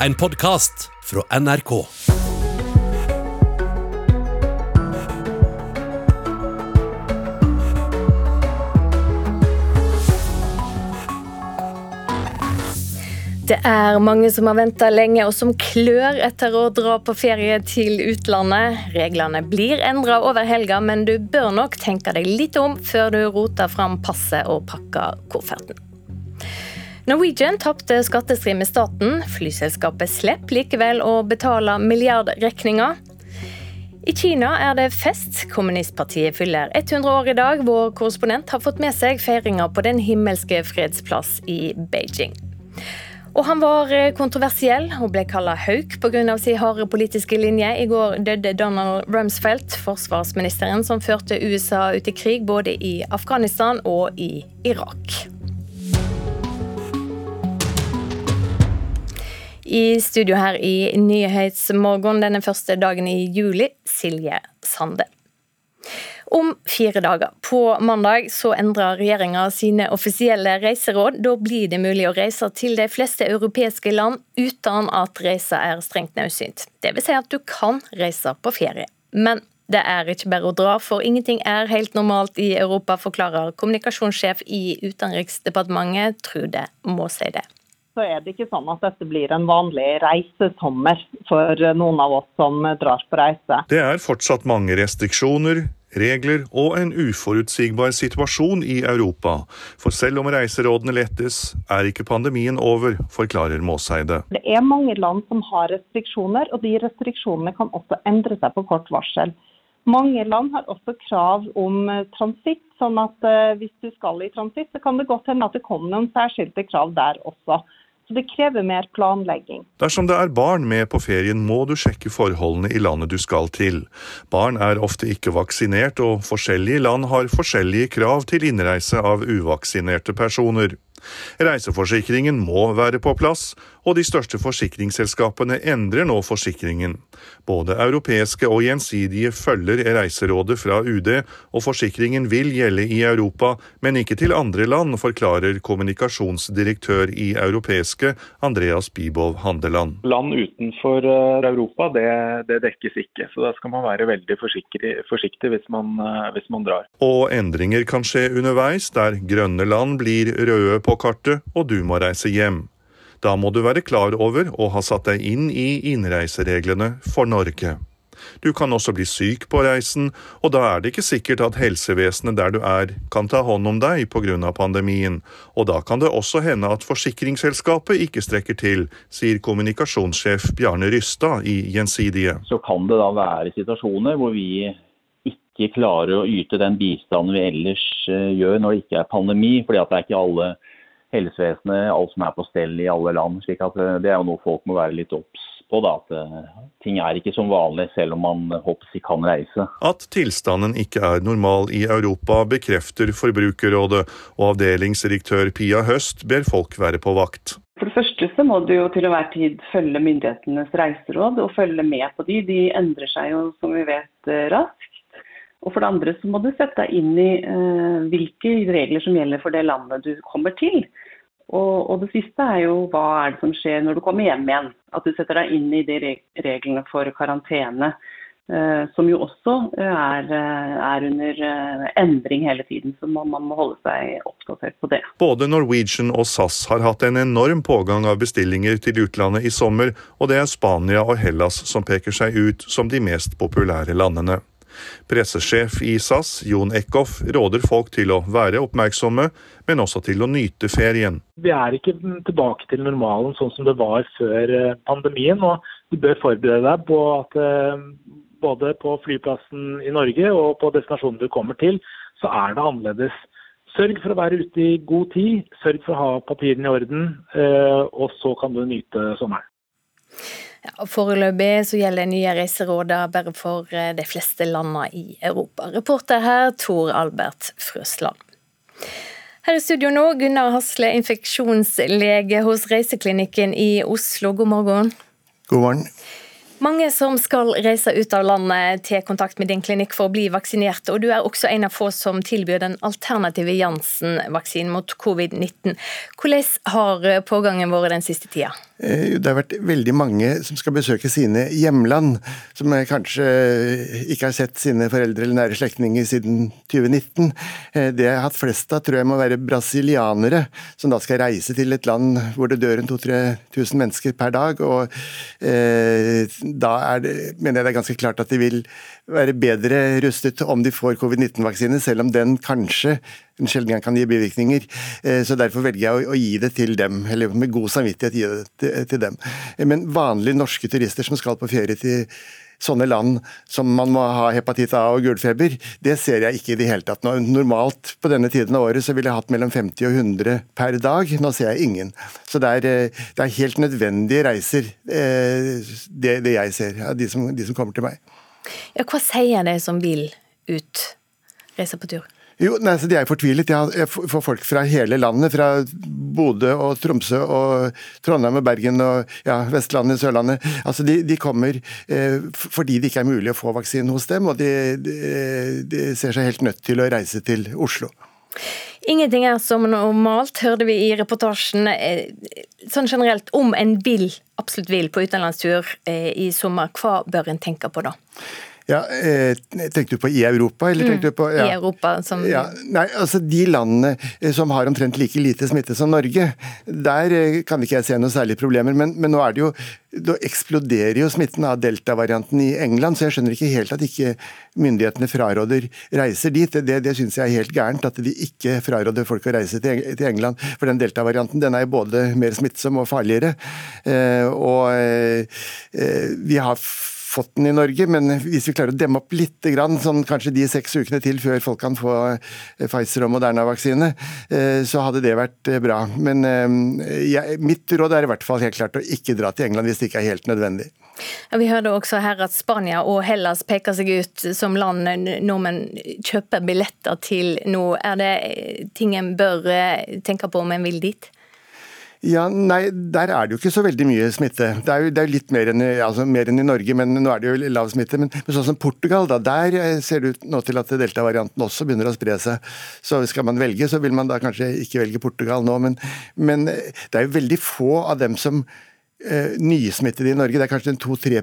en podkast fra NRK. Det er mange som har venta lenge og som klør etter å dra på ferie til utlandet. Reglene blir endra over helga, men du bør nok tenke deg litt om før du roter fram passet og pakker kofferten. Norwegian tapte skattestrid med staten. Flyselskapet slipper likevel å betale milliardregninga. I Kina er det fest. Kommunistpartiet fyller 100 år i dag. Vår korrespondent har fått med seg feiringa på Den himmelske fredsplass i Beijing. Og han var kontroversiell og ble kalla hauk pga. sin harde politiske linje. I går døde Donald Rumsfeldt, forsvarsministeren som førte USA ut i krig både i Afghanistan og i Irak. I studio her i Nyhetsmorgen denne første dagen i juli, Silje Sande. Om fire dager, på mandag, så endrer regjeringa sine offisielle reiseråd. Da blir det mulig å reise til de fleste europeiske land uten at reisa er strengt nødsynt. Vil si at du kan reise på ferie. Men det er ikke bare å dra, for ingenting er helt normalt i Europa, forklarer kommunikasjonssjef i Utenriksdepartementet, Trude Måseide så er det ikke sånn at dette blir en vanlig reisesommer for noen av oss som drar på reise. Det er fortsatt mange restriksjoner, regler og en uforutsigbar situasjon i Europa. For selv om reiserådene lettes, er ikke pandemien over, forklarer Måseide. Det er mange land som har restriksjoner, og de restriksjonene kan også endre seg på kort varsel. Mange land har også krav om transitt, sånn at eh, hvis du skal i transitt, så kan det godt hende at det kommer noen særskilte krav der også. Så det krever mer planlegging. Dersom det er barn med på ferien, må du sjekke forholdene i landet du skal til. Barn er ofte ikke vaksinert, og forskjellige land har forskjellige krav til innreise av uvaksinerte personer. Reiseforsikringen må være på plass, og de største forsikringsselskapene endrer nå forsikringen. Både europeiske og gjensidige følger Reiserådet fra UD, og forsikringen vil gjelde i Europa, men ikke til andre land, forklarer kommunikasjonsdirektør i europeiske Andreas Bibov Handeland. Land utenfor eh, Europa, det, det dekkes ikke, så da skal man være veldig forsiktig, forsiktig hvis, man, eh, hvis man drar. Og endringer kan skje underveis, der grønne land blir røde på kartet, og du må reise hjem. Da må du være klar over å ha satt deg inn i innreisereglene for Norge. Du kan også bli syk på reisen, og da er det ikke sikkert at helsevesenet der du er, kan ta hånd om deg pga. pandemien, og da kan det også hende at forsikringsselskapet ikke strekker til, sier kommunikasjonssjef Bjarne Rystad i Gjensidige. Så kan det da være situasjoner hvor vi ikke klarer å yte den bistanden vi ellers eh, gjør når det ikke er pandemi, fordi at det er ikke alle helsevesenet, alt som er på stell i alle land. slik at eh, Det er jo noe folk må være litt obs på. da, At uh, ting er ikke som vanlig, selv om man hoppsi de kan reise. At tilstanden ikke er normal i Europa, bekrefter Forbrukerrådet, og avdelingsdirektør Pia Høst ber folk være på vakt. For det første så må du jo til enhver tid følge myndighetenes reiseråd og følge med på de. De endrer seg jo, som vi vet, eh, raskt. Og for det andre så må du sette deg inn i eh, hvilke regler som gjelder for det landet du kommer til. Og, og, det siste er jo hva er det som skjer når du kommer hjem igjen. At du setter deg inn i de reglene for karantene. Eh, som jo også er, er under uh, endring hele tiden, så man, man, må holde seg oppdatert på det. Både Norwegian og SAS har hatt en enorm pågang av bestillinger til utlandet i sommer, og det er Spania og Hellas som peker seg ut som de mest populære landene. Pressesjef i SAS, Jon Eckhoff, råder folk til å være oppmerksomme, men også til å nyte ferien. Vi er ikke tilbake til normalen sånn som det var før eh, pandemien. og Du bør forberede deg på at eh, både på flyplassen i Norge og på destinasjonen du kommer til, så er det annerledes. Sørg for å være ute i god tid, sørg for å ha papirene i orden, eh, og så kan du nyte sommeren. Ja, Foreløpig så gjelder nye reiseråder bare for eh, de fleste landene i Europa. Reporter her Tor Albert Frøsland. Her i studio nå, Gunnar Hasle, infeksjonslege hos Reiseklinikken i Oslo. God morgen. God morgen. Mange som skal reise ut av landet til kontakt med din klinikk for å bli vaksinert, og du er også en av få som tilbyr den alternative Janssen-vaksinen mot covid-19. Hvordan har pågangen vært den siste tida? Eh, det har vært veldig mange som skal besøke sine hjemland, som kanskje ikke har sett sine foreldre eller nære slektninger siden 2019. Eh, det jeg har hatt flest av, tror jeg må være brasilianere, som da skal reise til et land hvor det dør en 2000-3000 mennesker per dag. og eh, Da det, mener jeg det er ganske klart at de vil være bedre rustet om de får covid-19-vaksine, selv om den kanskje en sjelden gang kan gi bivirkninger. Eh, så Derfor velger jeg å, gi det til dem, eller med god samvittighet gi det til, dem. Men vanlige norske turister som skal på ferie til sånne land som man må ha hepatitt A og gulfeber, det ser jeg ikke i det hele tatt. Normalt på denne tiden av året så ville jeg hatt mellom 50 og 100 per dag. Nå ser jeg ingen. Så det er, eh, det er helt nødvendige reiser, eh, det, det jeg ser, av de, de som kommer til meg. Ja, hva sier de som vil ut, reise på tur? Jo, nei, så De er fortvilet. Jeg får folk fra hele landet. Fra Bodø og Tromsø og Trondheim og Bergen og ja, Vestlandet, Sørlandet. Altså, de, de kommer eh, fordi det ikke er mulig å få vaksinen hos dem, og de, de, de, ser seg helt nødt til å reise til Oslo. Ingenting er som normalt, hørte vi i reportasjen. Eh, sånn generelt, om en vil, absolutt vil på utenlandstur eh, i sommer, hva bør en tenke på da? Ja, eh, Tenkte du på i Europa? eller tenkte mm, du på... Ja. I Europa, som... Ja, nei, altså De landene eh, som har omtrent like lite smitte som Norge, der eh, kan ikke jeg se noen særlige problemer. Men, men nå er det jo da eksploderer jo smitten av delta-varianten i England, så jeg skjønner ikke helt at ikke myndighetene fraråder reiser dit. Det, det syns jeg er helt gærent, at de ikke fraråder folk å reise til, til England. For den delta-varianten den er både mer smittsom og farligere. Eh, og eh, vi har fått den i Norge, men hvis vi klarer å demme opp litt, sånn kanskje de seks ukene til før folk kan få eh, Pfizer og Moderna-vaksine, eh, så hadde det vært eh, bra. Men jeg, mitt råd er i hvert fall helt klart å ikke dra til England hvis det ikke er helt nødvendig. Ja, vi hørte også her at Spania og Hellas peker seg ut som land nordmenn kjøper billetter til nå. Er det ting en bør tenke på om en vil dit? Ja, nei, Der er det jo ikke så veldig mye smitte. Det er jo, det er litt mer enn, altså, mer enn, i Norge, men nå er det jo lav smitte. Men, men sånn som Portugal, da, der eh, ser det ut nå til at delta-varianten også begynner å spre seg. Så skal man velge, så vil man da kanskje ikke velge Portugal nå. Men, men eh, det er jo veldig få av dem som nysmittede i Norge. Det er kanskje 2-3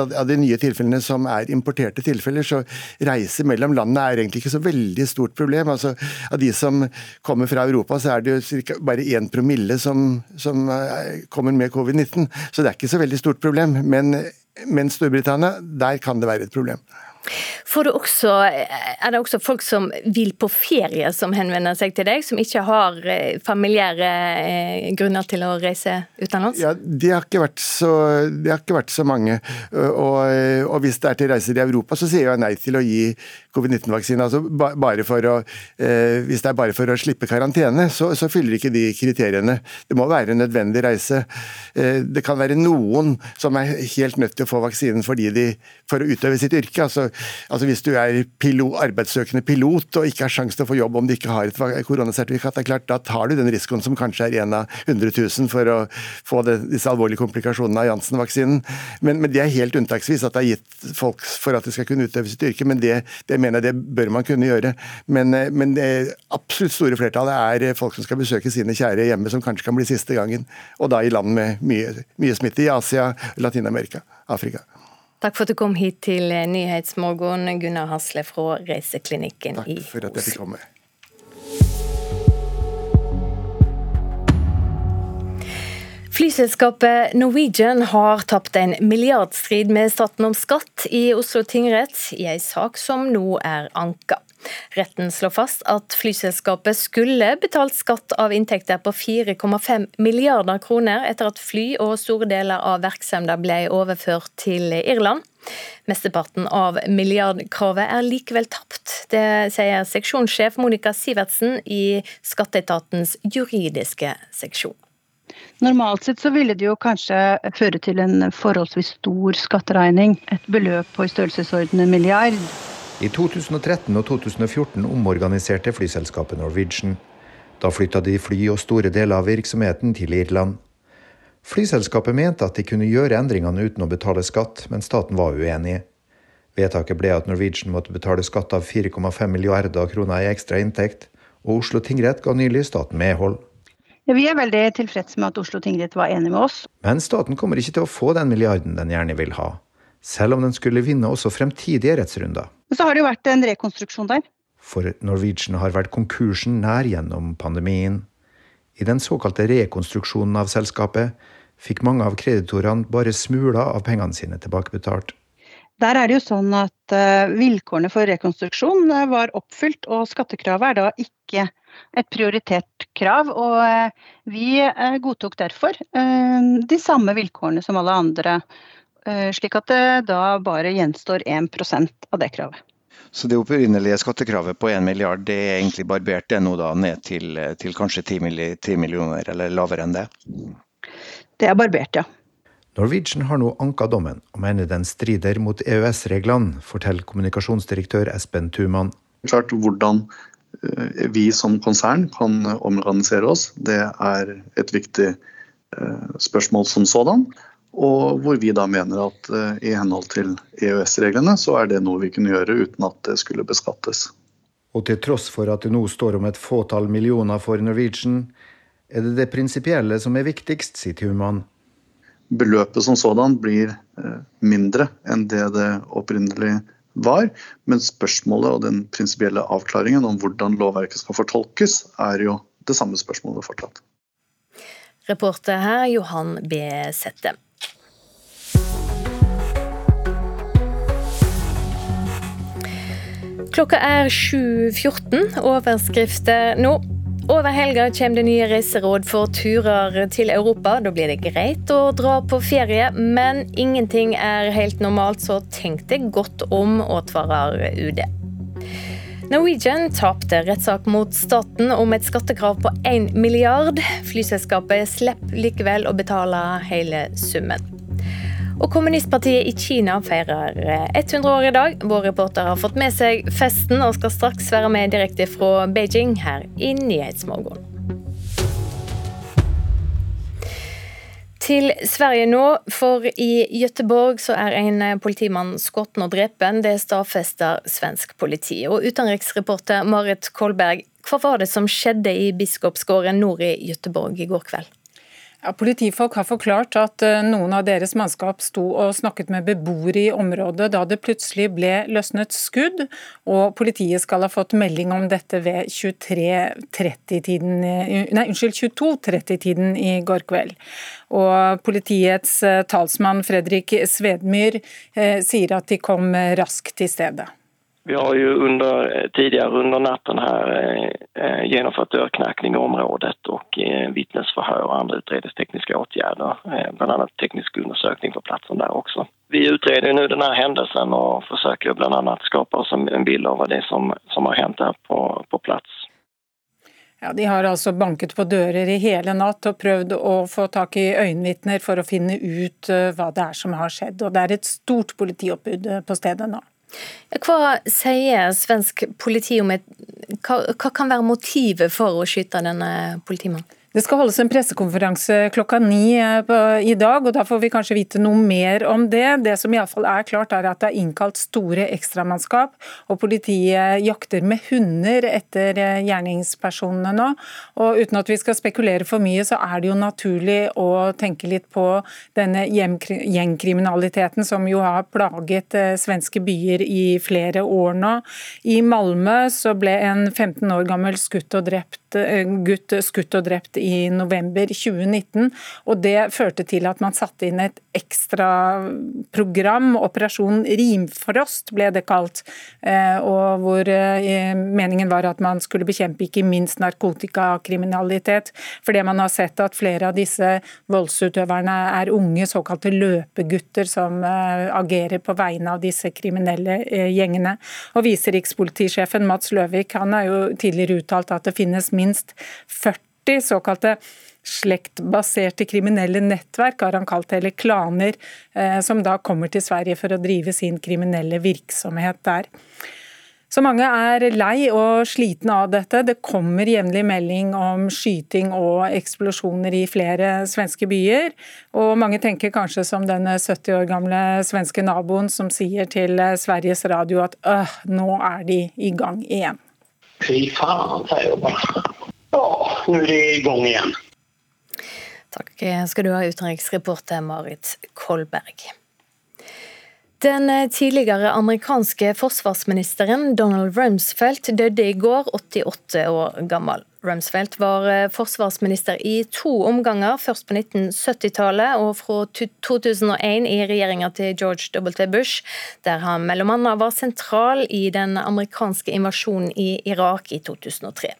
av, av de nye tilfellene som er importerte tilfeller. Så reise mellom landene er egentlig ikke så veldig stort problem. Altså, av de som kommer fra Europa, så er det jo cirka bare 1 promille som, som eh, kommer med covid-19. Så det er ikke så veldig stort problem. Men, men Storbritannia, der kan det være et problem. Også, er det også folk som vil på ferie som henvender seg til deg, som ikke har eh, familiære eh, grunner til å reise utenlands? Ja, Det har vært så, ikke vært så mange. Og, og, hvis det er til reiser i Europa, så sier jeg nei til å gi covid-19-vaksine. Altså bare for å, eh, hvis det er bare for å slippe karantene, så, så, fyller ikke de kriteriene. Det må være en nødvendig reise. Eh, det kan være noen som er helt nødt til å få vaksinen de, for å utøve sitt yrke. Altså, altså Hvis du er pilot, arbeidssøkende pilot og ikke har sjanse til å få jobb om du ikke har et koronasertifikat, det er klart, da tar du den risikoen som kanskje er en av 100 000 for å få det, disse alvorlige komplikasjonene av Janssen-vaksinen. Men, men, det er helt unntaksvis at det er gitt folk for at de skal kunne utøve sitt yrke. men det, det mener jeg det bør man kunne gjøre. Men, men det absolutt store flertallet er folk som skal besøke sine kjære hjemme, som kanskje kan bli siste gangen. Og da i land med mye, mye smitte i Asia, Latin-Amerika, Afrika. Takk for at du kom hit til Nyhetsmorgen, Gunnar Hasle fra Reiseklinikken i Oslo. Takk for at jeg fikk komme. Flyselskapet Norwegian har tapt en milliardstrid med staten om skatt i Oslo tingrett, i ei sak som nå er anka. Retten slår fast at flyselskapet skulle betalt skatt av inntekter på 4,5 milliarder kroner etter at fly og store deler av virksomheten ble overført til Irland. Mesteparten av milliardkravet er likevel tapt. Det sier seksjonssjef Monica Sivertsen i Skatteetatens juridiske seksjon. Normalt sett så ville det jo kanskje føre til en forholdsvis stor skatteregning. Et beløp på i størrelsesorden en milliard. I 2013 og 2014 omorganiserte flyselskapet Norwegian. Da flytta de fly og store deler av virksomheten til Irland. Flyselskapet mente at de kunne gjøre endringene uten å betale skatt, men staten var uenig. Vedtaket ble at Norwegian måtte betale skatt av 4,5 milliarder kroner i ekstra inntekt, og Oslo tingrett ga nylig staten medhold. Ja, vi er veldig tilfreds med at Oslo tingrett var enig med oss. Men staten kommer ikke til å få den milliarden den gjerne vil ha, selv om den skulle vinne også fremtidige rettsrunder. Men så har det jo vært en rekonstruksjon der. For Norwegian har vært konkursen nær gjennom pandemien. I den såkalte rekonstruksjonen av selskapet fikk mange av kreditorene bare smuler av pengene sine tilbakebetalt. Der er det jo sånn at uh, vilkårene for rekonstruksjon uh, var oppfylt, og skattekravet er da ikke et prioritert krav. Og uh, vi godtok derfor de samme vilkårene som alle andre, slik at det da bare gjenstår 1% av det kravet. Så det opprinnelige skattekravet på 1 milliard, det er egentlig barbert det nå da ned til, til kanskje 10 millioner, eller lavere enn det? Det er barbert, ja. Norwegian har nå anka dommen, og mener den strider mot EØS-reglene, forteller kommunikasjonsdirektør Espen Thuman. Klart hvordan eh, vi som konsern kan omorganisere oss, det er et viktig eh, spørsmål som sådan. Og hvor vi da mener at uh, i henhold til EØS-reglene, så er det noe vi kunne gjøre uten at det skulle beskattes. Og til tross for at det nå står om et fåtall millioner for Norwegian, er det det prinsipielle som er viktigst, sier Human. Beløpet som sådan blir uh, mindre enn det det opprinnelig var, men spørsmålet og den prinsipielle avklaringen om hvordan lovverket skal fortolkes, er jo det samme spørsmålet fortsatt. Reporter her Johan B. Sette. Klokka er 7.14. Overskrifter nå. Over helga kommer det nye reiseråd for turer til Europa. Da blir det greit å dra på ferie, men ingenting er helt normalt, så tenk deg godt om, advarer UD. Norwegian tapte rettssak mot staten om et skattekrav på 1 milliard. Flyselskapet slipper likevel å betale hele summen. Og kommunistpartiet i Kina feirer 100 eh, år i dag. Vår reporter har fått med seg festen og skal straks være med direkte fra Beijing her i Nyhetsmorgen. Til Sverige nå, for i Gøteborg så er en politimann skutt og drepen. Det stadfester svensk politi. Og utenriksreporter Marit Kolberg, hva var det som skjedde i Biskopsgården nord i Gøteborg i går kveld? Ja, politifolk har forklart at eh, noen av deres mannskap sto og snakket med beboere i området da det plutselig ble løsnet skudd, og politiet skal ha fått melding om dette ved 23.30-tiden, eh, 22.30-tiden i går kveld. Og Politiets eh, talsmann Fredrik Svedmyr eh, sier at de kom raskt til stedet. Vi har ju under, tidigare under natten här eh, genomfört dörrknackning i området och eh, vittnesförhör och andra utredningstekniska åtgärder. Eh, bland teknisk undersökning på platsen där också. Vi utreder nu den här händelsen och försöker bland annat skapa oss en bild av det som, som har hänt här på, på plats. Ja, De har altså banket på dører i hele natt og prøvd å få tak i øyenvitner for å finne ut eh, hva det er som har skjedd. Og Det er et stort politioppbud eh, på stedet nå. Hva sier svensk politi om et, hva, hva kan være motivet for å skyte denne politimannen? Det skal holdes en pressekonferanse klokka ni eh, i dag, og da får vi kanskje vite noe mer om det. Det som iallfall er klart, er at det er innkalt store ekstramannskap, og politiet jakter med hunder etter eh, gjerningspersonene nå. Og uten at vi skal spekulere for mye, så er det jo naturlig å tenke litt på denne gjengkriminaliteten som jo har plaget eh, svenske byer i flere år nå. I Malmö så ble en 15 år gammel skutt og drept, gutt skutt og drept i november 2019. og Det førte til at man satte inn et ekstra program, Operasjon Rimfrost ble det kalt. Eh, og hvor eh, Meningen var at man skulle bekjempe ikke minst narkotikakriminalitet. Fordi man har sett at flere av disse voldsutøverne er unge, såkalte løpegutter, som eh, agerer på vegne av disse kriminelle gjengene. Og Viserikspolitisjefen Mats Løvik han har jo tidligere uttalt at det finnes minst 40 40 såkalte slektbaserte kriminelle nettverk, har han kalt det, eller klaner, eh, som da kommer til Sverige for å drive sin kriminelle virksomhet der. Så mange er lei og slitne av dette. Det kommer jevnlig melding om skyting og eksplosjoner i flere svenske byer. Og mange tenker kanskje som den 70 år gamle svenske naboen som sier til Sveriges Radio at øh, nå er de i gang igjen. Fy faen, sier jeg bare. Ja, nå er det i gang igjen. Takk skal du ha, utenriksreporter Marit Kolberg. Den tidligere amerikanske forsvarsministeren Donald Rumsfeldt døde i går, 88 år gammel. Rumsfeldt var eh, forsvarsminister i to omganger, først på 1970-tallet og fra 2001 i regjeringa til George W. Bush, der han annet var sentral i den amerikanske invasjonen i Irak i 2003.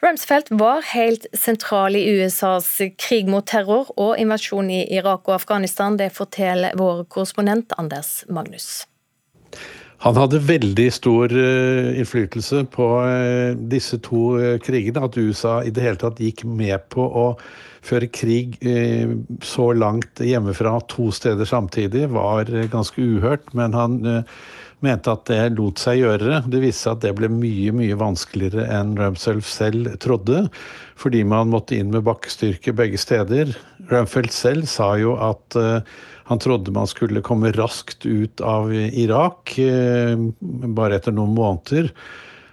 Rumsfeldt var helt sentral i USAs krig mot terror og invasjon i Irak og Afghanistan. Det forteller vår korrespondent Anders Magnus. Han hadde veldig stor uh, innflytelse på uh, disse to uh, krigene. At USA i det hele tatt gikk med på å føre krig så langt hjemmefra to steder samtidig, var ganske uhørt. Men han mente at det lot seg gjøre. Det viste seg at det ble mye mye vanskeligere enn Rumsfeldt selv trodde, fordi man måtte inn med bakkestyrke begge steder. Rumfeldt selv sa jo at uh, han trodde man skulle komme raskt ut av Irak, uh, bare etter noen måneder.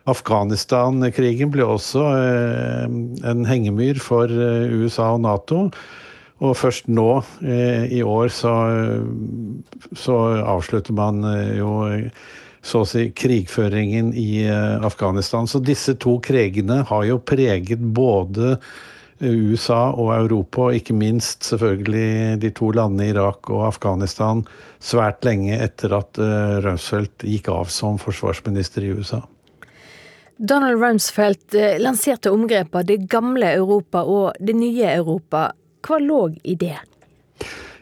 Afghanistan-krigen ble også uh, en hengemyr for USA og Nato. Og først nå eh, i år så, så, avslutter man eh, jo så å si krigføringen i eh, Afghanistan. Så disse to krigene har jo preget både USA og Europa, og ikke minst selvfølgelig de to landene Irak og Afghanistan, svært lenge etter at Rumsfeldt gikk av som forsvarsminister i USA. Donald Rumsfeldt lanserte omgrepet 'det gamle Europa' og 'det nye Europa'. Hva lå i det?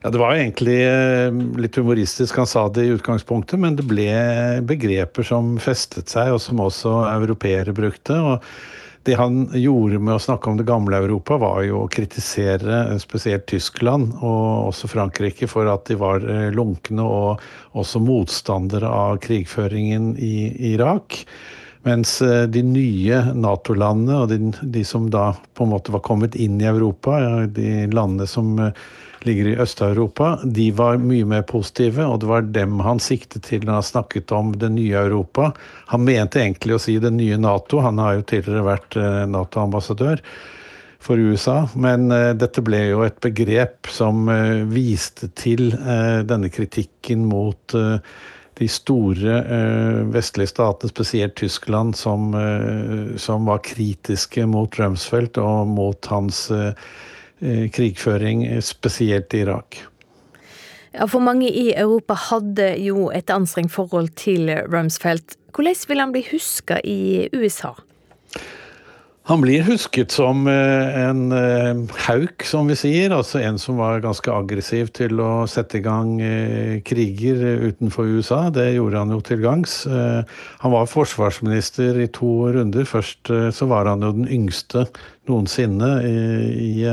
Ja, Det var egentlig eh, litt humoristisk, han sa det i utgangspunktet, men det ble begreper som festet seg, og som også europeere brukte. og det han gjorde med å snakke om det gamle Europa, var jo å kritisere eh, spesielt Tyskland og også Frankrike for at de var eh, lunkne og også motstandere av krigføringen i Irak. Mens eh, de nye Nato-landene, og de, de, som da på en måte var kommet inn i Europa, de landene som eh, ligger i Øst-Europa, de var mye mer positive, og det var dem han siktet til når han snakket om det nye Europa. Han mente egentlig å si det nye Nato, han har jo tidligere vært eh, Nato-ambassadør for USA. Men uh, dette ble jo et begrep som uh, viste til uh, denne kritikken mot de store eh, vestlige statene, spesielt Tyskland, som, eh, som, var kritiske mot Rumsfeldt og mot hans eh, krigføring, spesielt i Irak. Ja, For mange i Europa hadde jo et anstrengt forhold til Rumsfeldt. Hvordan vil han bli huska i USA? Han blir husket som eh, en eh, hauk, som vi sier. Altså en som var ganske aggressiv til å sette i gang eh, kriger utenfor USA. Det gjorde han jo til gangs. Han var forsvarsminister i to runder. Først så var han jo den yngste noensinne i,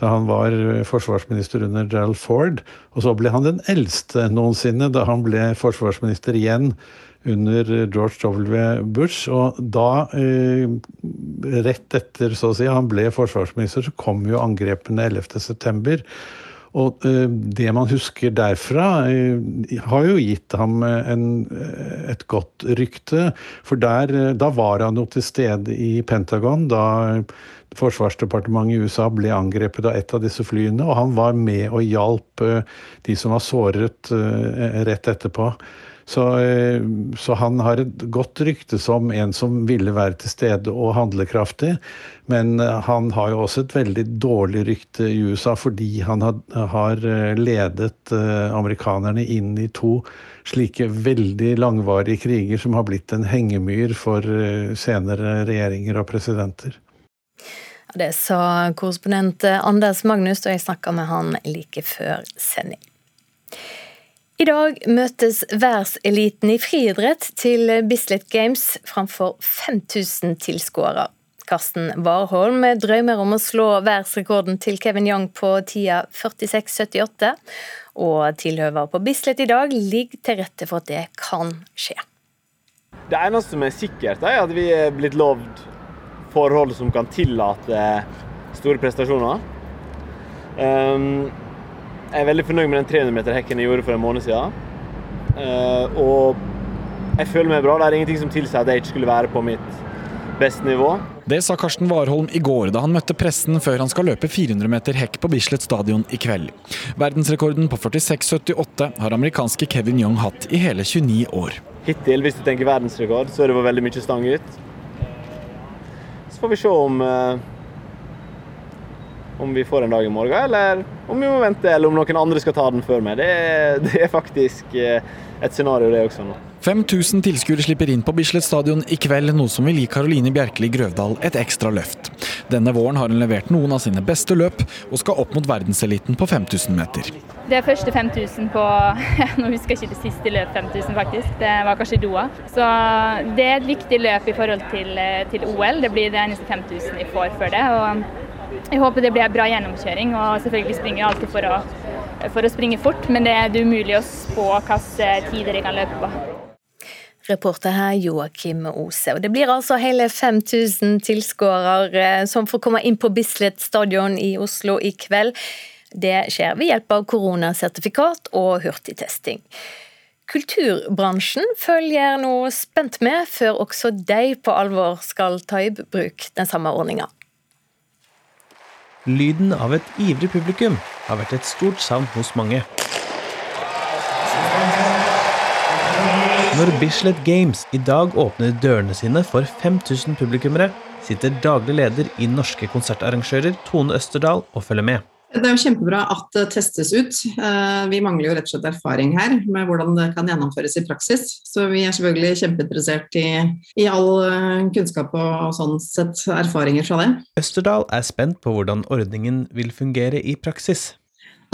da han var forsvarsminister under Gerald Ford. Og så ble han den eldste noensinne da han ble forsvarsminister igjen under George W. Bush. Og da, eh, rett etter så å si, han ble forsvarsminister, så kom jo angrepene 11.9. Og eh, det man husker derfra, eh, har jo gitt ham en, et godt rykte. For der, da var han jo til stede i Pentagon da Forsvarsdepartementet i USA ble angrepet av et av disse flyene, og han var med og hjalp de som var såret rett etterpå. Så, eh, så, han har et godt rykte som en som ville være til stede og handlekraftig. Men eh, han har jo også et veldig dårlig rykte i USA fordi han har eh, ledet amerikanerne inn i to slike veldig langvarige kriger som har blitt en hengemyr for senere regjeringer og presidenter. Det sa korrespondent Anders Magnus, og jeg snakka med han like før sending. I dag møtes verdenseliten i friidrett til Bislett Games framfor 5000 tilskuere. Karsten Warholm drømmer om å slå verdensrekorden til Kevin Young på tida 46,78, og tilhøver på Bislett i dag ligger til rette for at det kan skje. Det eneste som er sikkert, er at vi er blitt lovd forhold som kan tillate store prestasjoner. Um, jeg er veldig fornøyd med den 300-meter-hekken jeg gjorde for en måned siden. Uh, og jeg føler meg bra. Det er ingenting som tilsier at jeg ikke skulle være på mitt beste nivå. Det sa Karsten Warholm i går da han møtte pressen før han skal løpe 400 meter hekk på Bislett stadion i kveld. Verdensrekorden på 46,78 har amerikanske Kevin Young hatt i hele 29 år. Hittil, hvis du tenker verdensrekord, så er det veldig mye stang ut. Så får vi se om eh, om vi får en dag i morgen, eller om vi må vente, eller om noen andre skal ta den før meg. Det, det er faktisk eh, et scenario, det også. nå. 5000 tilskuere slipper inn på Bislett stadion i kveld, noe som vil gi Karoline Bjerkeli Grøvdal et ekstra løft. Denne våren har hun levert noen av sine beste løp, og skal opp mot verdenseliten på 5000 meter. Det er første 5000 på Nå husker jeg ikke det siste løp 5000, faktisk. Det var kanskje Doha. Så det er et viktig løp i forhold til, eh, til OL. Det blir det eneste 5000 vi får før det. og Jeg håper det blir en bra gjennomkjøring. og Selvfølgelig springer jeg alltid for å, for å springe fort, men det er umulig å spå hvilke tider jeg kan løpe på. Reporter her Joakim Ose. Og det blir altså hele 5000 tilskuere som får komme inn på Bislett stadion i Oslo i kveld. Det skjer ved hjelp av koronasertifikat og hurtigtesting. Kulturbransjen følger nå spent med før også de på alvor skal ta i bruk den samme ordninga. Lyden av et ivrig publikum har vært et stort savn hos mange. Når Bislett Games i dag åpner dørene sine for 5000 publikummere, sitter daglig leder i Norske konsertarrangører Tone Østerdal og følger med. Det er jo kjempebra at det testes ut. Eh, vi mangler jo rett og slett erfaring her med hvordan det kan gjennomføres i praksis. Så vi er selvfølgelig kjempeinteressert i, i all eh, kunnskap og sånn sett erfaringer fra det. Østerdal er spent på hvordan ordningen vil fungere i praksis.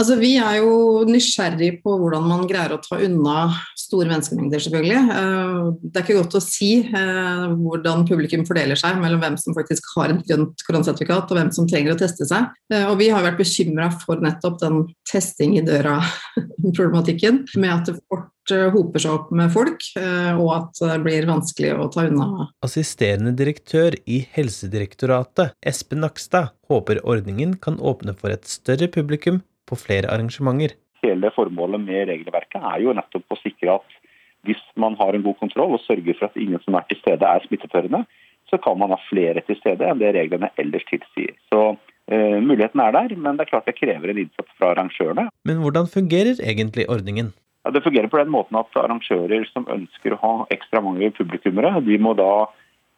Altså, vi er jo nysgjerrig på hvordan man greier å ta unna store menneskemengder, selvfølgelig. Eh, det er ikke godt å si eh, hvordan publikum fordeler seg mellom hvem som faktisk har et grønt koronasertifikat og hvem som trenger å teste seg. Eh, og vi har vært bekymra for nettopp den testing i døra-problematikken, med at det fort hoper seg opp med folk, og at det blir vanskelig å ta unna. Assisterende direktør i Helsedirektoratet, Espen Nakstad, håper ordningen kan åpne for et større publikum på flere arrangementer. Hele formålet med regelverket er jo nettopp å sikre at hvis man har en god kontroll og sørger for at ingen som er til stede er smittetørrende, så kan man ha flere til stede enn det reglene ellers tilsier. Så uh, Muligheten er der, men det er klart det krever en innsats fra arrangørene. Men hvordan fungerer egentlig ordningen? Ja, det fungerer på den måten at arrangører som ønsker å ha ekstra mange publikummere, de må da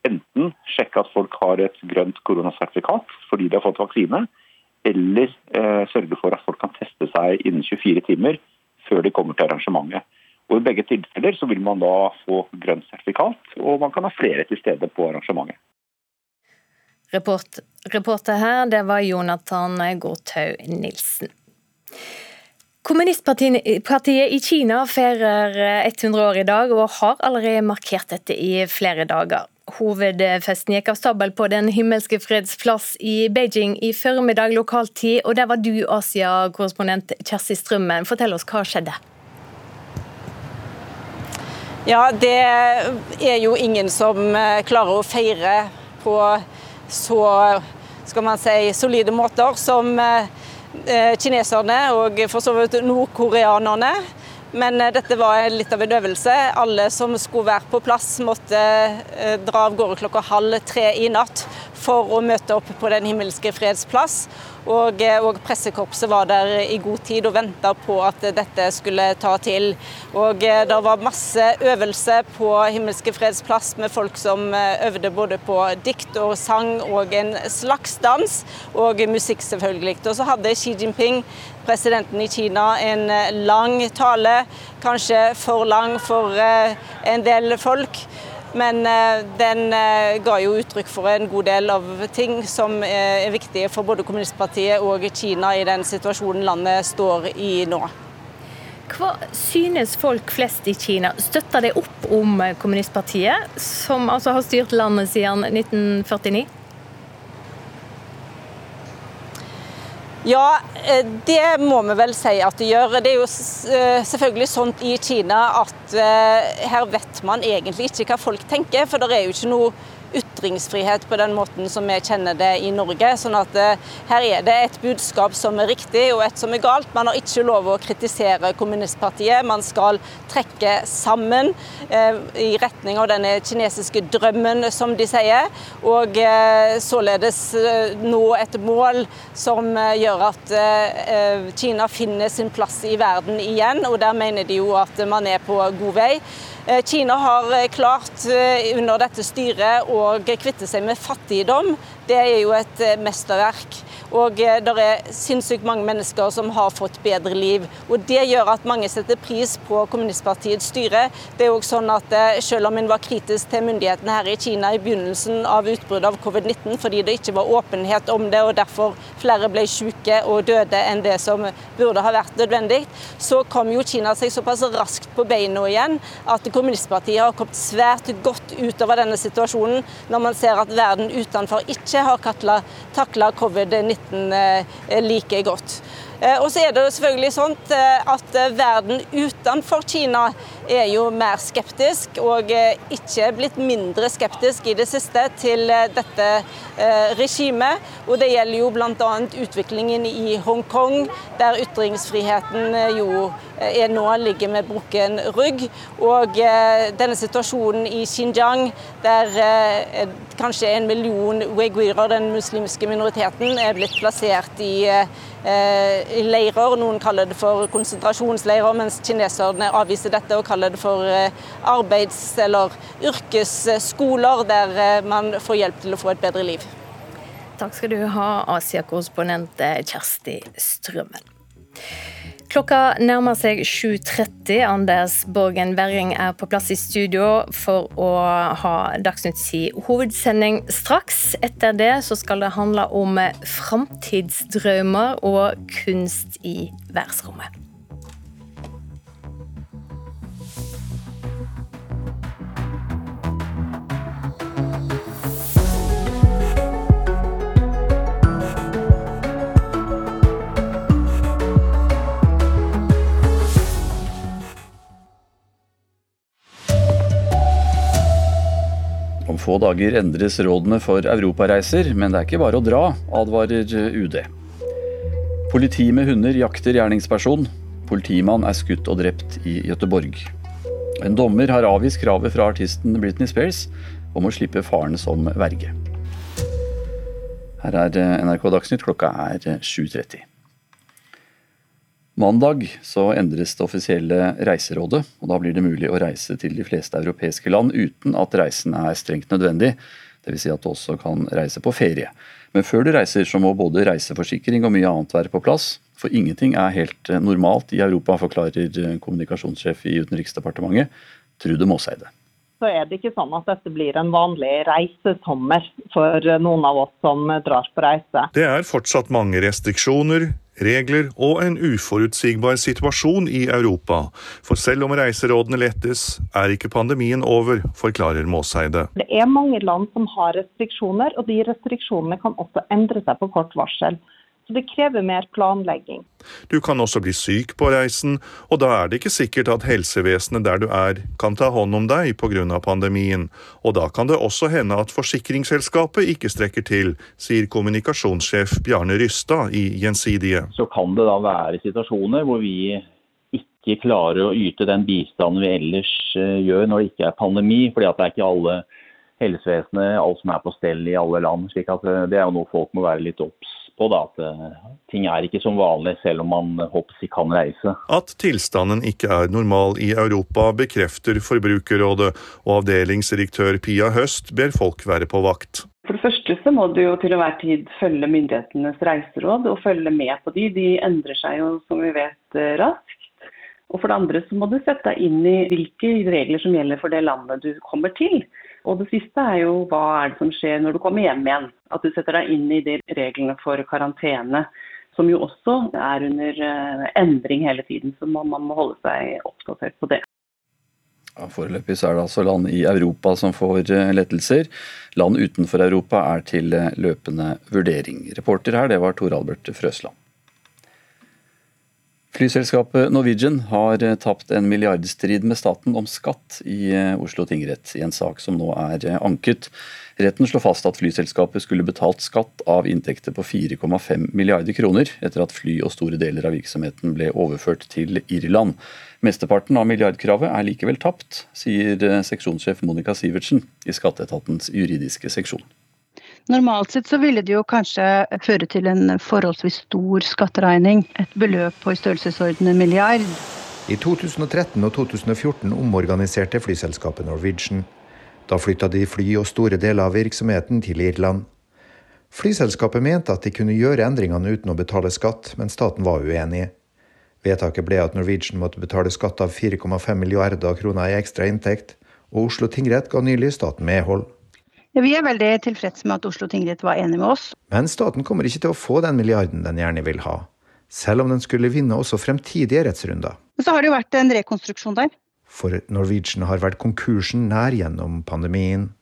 enten sjekke at folk har et grønt koronasertifikat fordi de har fått vaksine, eller eh, sørge for at folk kan teste seg innen 24 timer før de kommer til arrangementet. Og I begge tilfeller så vil man da få grønt sertifikat, og man kan ha flere til stede på arrangementet. Report, reporter her, det var Jonathan Gårdhaug Nilsen. Kommunistpartiet i Kina feirer 100 år i dag, og har allerede markert dette i flere dager. Hovedfesten gikk av stabel på Den himmelske freds plass i Beijing i formiddag lokal tid, og der var du Asia-korrespondent Kjersti Strømmen. Fortell oss hva skjedde? Ja, det er jo ingen som eh, klarer å feire på så skal man si, solide måter som eh, eh, kineserne og for så vidt nordkoreanerne. Men eh, dette var litt av en øvelse. Alle som skulle være på plass, måtte eh, dra av gårde klokka halv tre i natt for å møte opp på Den himmelske freds plass. Og, eh, og, pressekorpset var der i god tid og venta på at dette skulle ta til. Og det var masse øvelse på Himmelske freds plass med folk som øvde både på dikt og sang og en slags dans, og musikk selvfølgelig. Og så hadde Xi Jinping presidenten i Kina en eh, lang tale, kanskje for lang for eh, en del folk. Men eh, den ga jo uttrykk for en god del av ting som er viktige for både kommunistpartiet og Kina i den situasjonen landet står i nå. Hva synes folk flest i Kina? Støtter det opp om kommunistpartiet, som altså har styrt landet siden 1949? Ja, eh, det må vi vel si at det gjør. Det er jo eh, selvfølgelig sånn i Kina at eh, her vet man egentlig ikke hva folk tenker. For det er jo ikke noe ytringsfrihet på den måten som vi kjenner det i Norge. sånn at her er det et budskap som er riktig og et som er galt. Man har ikke lov å kritisere kommunistpartiet. Man skal trekke sammen i retning av denne kinesiske drømmen, som de sier. Og således nå et mål som gjør at Kina finner sin plass i verden igjen. Og der mener de jo at man er på god vei. Eh, Kina har eh, klart eh, under dette styret å kvitte seg med fattigdom. Det er jo et mesterverk. Og det er sinnssykt mange mennesker som har fått bedre liv. Og Det gjør at mange setter pris på kommunistpartiets styre. Det er jo sånn at Selv om en var kritisk til myndighetene her i Kina i begynnelsen av utbruddet av covid-19, fordi det ikke var åpenhet om det, og derfor flere ble syke og døde enn det som burde ha vært nødvendig, så kom jo Kina seg såpass raskt på beina igjen at kommunistpartiet har kommet svært godt utover denne situasjonen, når man ser at verden utenfor ikke har takla covid-19 eh, like godt. Eh, og så er det selvfølgelig sånn at verden utenfor Kina er jo mer skeptisk, og ikke blitt mindre skeptisk i det siste til dette regimet. Og det gjelder jo bl.a. utviklingen i Hongkong, der ytringsfriheten jo er nå ligger med brukken rygg. Og denne situasjonen i Xinjiang, der kanskje en million uigurer, den muslimske minoriteten, er blitt plassert i i leirer. Noen kaller det for konsentrasjonsleirer, mens kineserne avviser dette og kaller det for arbeids- eller yrkesskoler, der man får hjelp til å få et bedre liv. Takk skal du ha, Asia-korrespondent Kjersti Strømmen. Klokka nærmer seg 7.30. Anders Borgen Werring er på plass i studio for å ha Dagsnytts hovedsending straks. Etter det så skal det handle om framtidsdrømmer og kunst i verdensrommet. Få dager endres rådene for europareiser, men det er ikke bare å dra, advarer UD. Politi med hunder jakter gjerningsperson. Politimann er skutt og drept i Gøteborg. En dommer har avvist kravet fra artisten Britney Spears om å slippe faren som verge. Her er NRK Dagsnytt, klokka er 7.30. Mandag så endres det offisielle reiserådet, og da blir det mulig å reise til de fleste europeiske land uten at reisen er strengt nødvendig. Dvs. Si at du også kan reise på ferie. Men før du reiser så må både reiseforsikring og mye annet være på plass. For ingenting er helt normalt i Europa, forklarer kommunikasjonssjef i Utenriksdepartementet, Trude Måseide. Så er det ikke sånn at dette blir en vanlig reisesommer for noen av oss som drar på reise. Det er fortsatt mange restriksjoner, regler og en uforutsigbar situasjon i Europa. For selv om reiserådene lettes, er ikke pandemien over, forklarer Måseide. Det er mange land som har restriksjoner, og de restriksjonene kan også endre seg på kort varsel. Så det krever mer planlegging. Du kan også bli syk på reisen, og da er det ikke sikkert at helsevesenet der du er kan ta hånd om deg pga. pandemien. Og da kan det også hende at forsikringsselskapet ikke strekker til, sier kommunikasjonssjef Bjarne Rystad i Gjensidige. Så kan det da være situasjoner hvor vi ikke klarer å yte den bistanden vi ellers gjør når det ikke er pandemi, fordi at det er ikke alle helsevesenet, alt som er på stell i alle land. slik at Det er jo noe folk må være litt obs på. Da, at ting er ikke som vanlig, selv om man håper de kan reise. At tilstanden ikke er normal i Europa, bekrefter Forbrukerrådet, og avdelingsdirektør Pia Høst ber folk være på vakt. For det første så må du jo til enhver tid følge myndighetenes reiseråd og følge med på de. De endrer seg jo, som vi vet, raskt. Og for det andre så må du sette deg inn i hvilke regler som gjelder for det landet du kommer til. Og det siste er jo hva er det som skjer når du kommer hjem igjen. At du setter deg inn i de reglene for karantene, som jo også er under endring hele tiden. Så man, man må holde seg oppdatert på det. Foreløpig så er det altså land i Europa som får lettelser. Land utenfor Europa er til løpende vurdering. Reporter her, det var Tor Albert Frøsland. Flyselskapet Norwegian har eh, tapt en milliardstrid med staten om skatt i eh, Oslo tingrett, i en sak som nå er eh, anket. Retten slår fast at flyselskapet skulle betalt skatt av inntekter på 4,5 milliarder kroner, etter at fly og store deler av virksomheten ble overført til Irland. Mesteparten av milliardkravet er likevel tapt, sier seksjonssjef Monica Sivertsen i Skatteetatens juridiske seksjon. Normalt sett så ville det jo kanskje føre til en forholdsvis stor skatteregning. Et beløp på i størrelsesorden en milliard. I 2013 og 2014 omorganiserte flyselskapet Norwegian. Da flytta de fly og store deler av virksomheten til Irland. Flyselskapet mente at de kunne gjøre endringene uten å betale skatt, men staten var uenig. Vedtaket ble at Norwegian måtte betale skatt av 4,5 milliarder kroner i ekstra inntekt, og Oslo tingrett ga nylig staten medhold. Vi er veldig tilfreds med at Oslo tingrett var enig med oss. Men staten kommer ikke til å få den milliarden den gjerne vil ha, selv om den skulle vinne også fremtidige rettsrunder. Men så har det jo vært en rekonstruksjon der. For Norwegian har vært konkursen nær gjennom pandemien.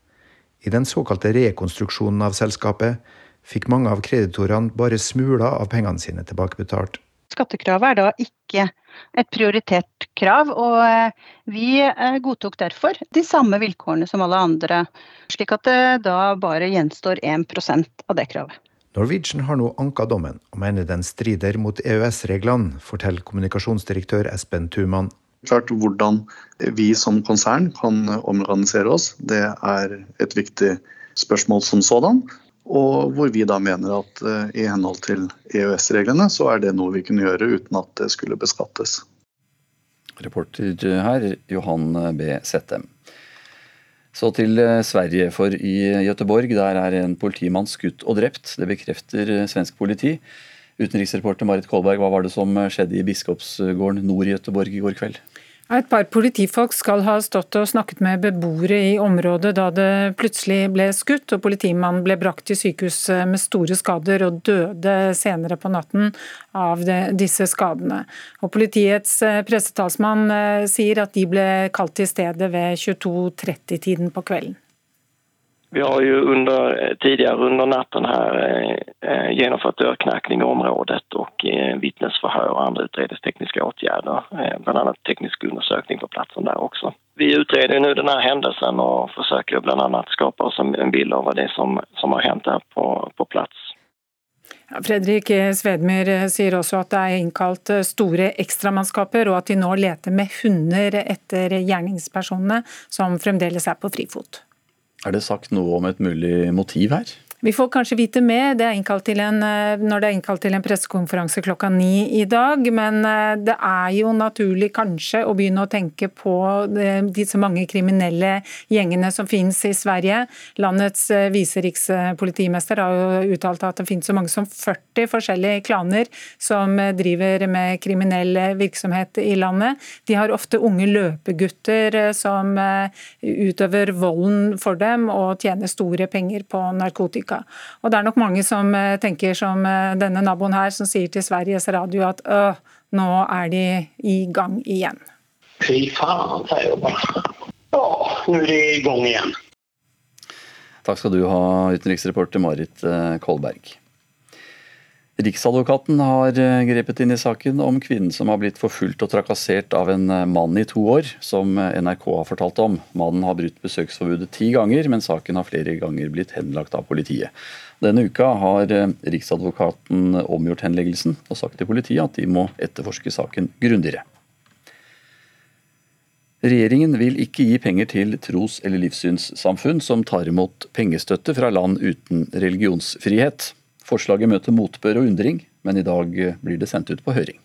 I den såkalte rekonstruksjonen av selskapet fikk mange av kreditorene bare smuler av pengene sine tilbakebetalt. Skattekravet er da ikke et prioritert krav, og eh, vi eh, godtok derfor de samme vilkårene som alle andre, slik at det da bare gjenstår 1 av det kravet. Norwegian har nå anka dommen, og mener den strider mot EØS-reglene, forteller kommunikasjonsdirektør Espen Tuman. Klart Hvordan vi som konsern kan omorganisere oss, det er et viktig spørsmål som sådan. Og hvor vi da mener at uh, i henhold til EØS-reglene så er det noe vi kunne gjøre uten at det skulle beskattes. Reporter her, Johan B. Settem. Så til eh, Sverige, for i Göteborg der er en politimann skutt og drept. Det bekrefter eh, svensk politi. Utenriksreporter Marit Kolberg, hva var det som skjedde i Biskopsgården nord i Göteborg i går kveld? Et par politifolk skal ha stått og snakket med beboere i området da det plutselig ble skutt, og politimannen ble brakt til sykehus med store skader og døde senere på natten av disse skadene. Og Politiets eh, pressetalsmann eh, sier at de ble kalt til stedet ved 22.30-tiden på kvelden. Vi har ju under, tidigare under natten här eh, genomfört dörrknackning i området och eh, vittnesförhör och andra utredningstekniska åtgärder. Eh, bland teknisk undersökning på platsen där också. Vi utreder nu den här händelsen och försöker bland annat skapa oss en bild av det som, som har hänt här på, på plats. Fredrik Svedmyr sier også at det er innkalt store ekstramannskaper, og at de nå leter med hunder etter gjerningspersonene som fremdeles er på frifot. Er det sagt noe om et mulig motiv her? Vi får kanskje vite mer det en, eh, når det er innkalt til en pressekonferanse klokka ni i dag. Men eh, det er jo naturlig kanskje å begynne å tenke på disse mange kriminelle gjengene som finnes i Sverige. Landets eh, viserikspolitimester har jo uttalt at det finnes så mange som 40 forskjellige klaner som driver med kriminell virksomhet i landet. De har ofte unge løpegutter som utøver volden for dem og tjener store penger på narkotika uka. Og det er nok mange som eh, tenker som eh, denne naboen her, som sier til Sveriges Radio at øh, nå er de i gang igjen. Fy faen, sier jeg bare. Ja, nå er de i gang igjen. Takk skal du ha, utenriksreporter Marit eh, Kolberg. Riksadvokaten har grepet inn i saken om kvinnen som har blitt forfulgt og trakassert av en mann i to år, som NRK har fortalt om. Mannen har brutt besøksforbudet ti ganger, men saken har flere ganger blitt henlagt av politiet. Denne uka har Riksadvokaten omgjort henleggelsen og sagt til politiet at de må etterforske saken grundigere. Regjeringen vil ikke gi penger til tros- eller livssynssamfunn som tar imot pengestøtte fra land uten religionsfrihet. Forslaget møter motbør og undring, men i dag blir det sendt ut på høring.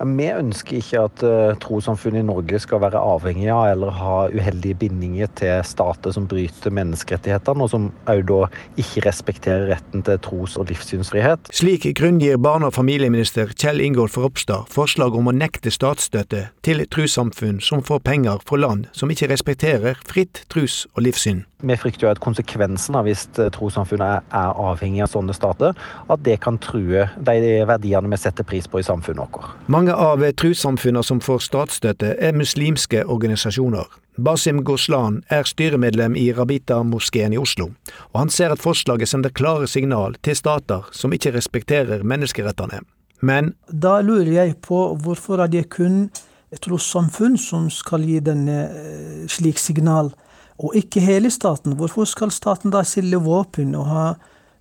Vi ønsker ikke at uh, trossamfunnet i Norge skal være avhengig av eller ha uheldige bindinger til stater som bryter menneskerettighetene, og som òg da ikke respekterer retten til tros- og livssynsfrihet. Slik grunngir barne- og familieminister Kjell Ingolf Ropstad forslag om å nekte statsstøtte til trossamfunn som får penger fra land som ikke respekterer fritt tros- og livssyn. Vi frykter jo at konsekvensen av hvis eh, trossamfunnet er avhengig av sånne stater, at det kan true de verdiene vi setter pris på i samfunnet vårt. Mange av trossamfunnene som får statsstøtte, er muslimske organisasjoner. Basim Goslan er styremedlem i Rabita-moskeen i Oslo, og han ser at forslaget sender klare signal til stater som ikke respekterer menneskerettene. Men Da lurer jeg på hvorfor er det kun trossamfunn som skal gi denne eh, slik signal, og ikke hele staten? Hvorfor skal staten da selge våpen og ha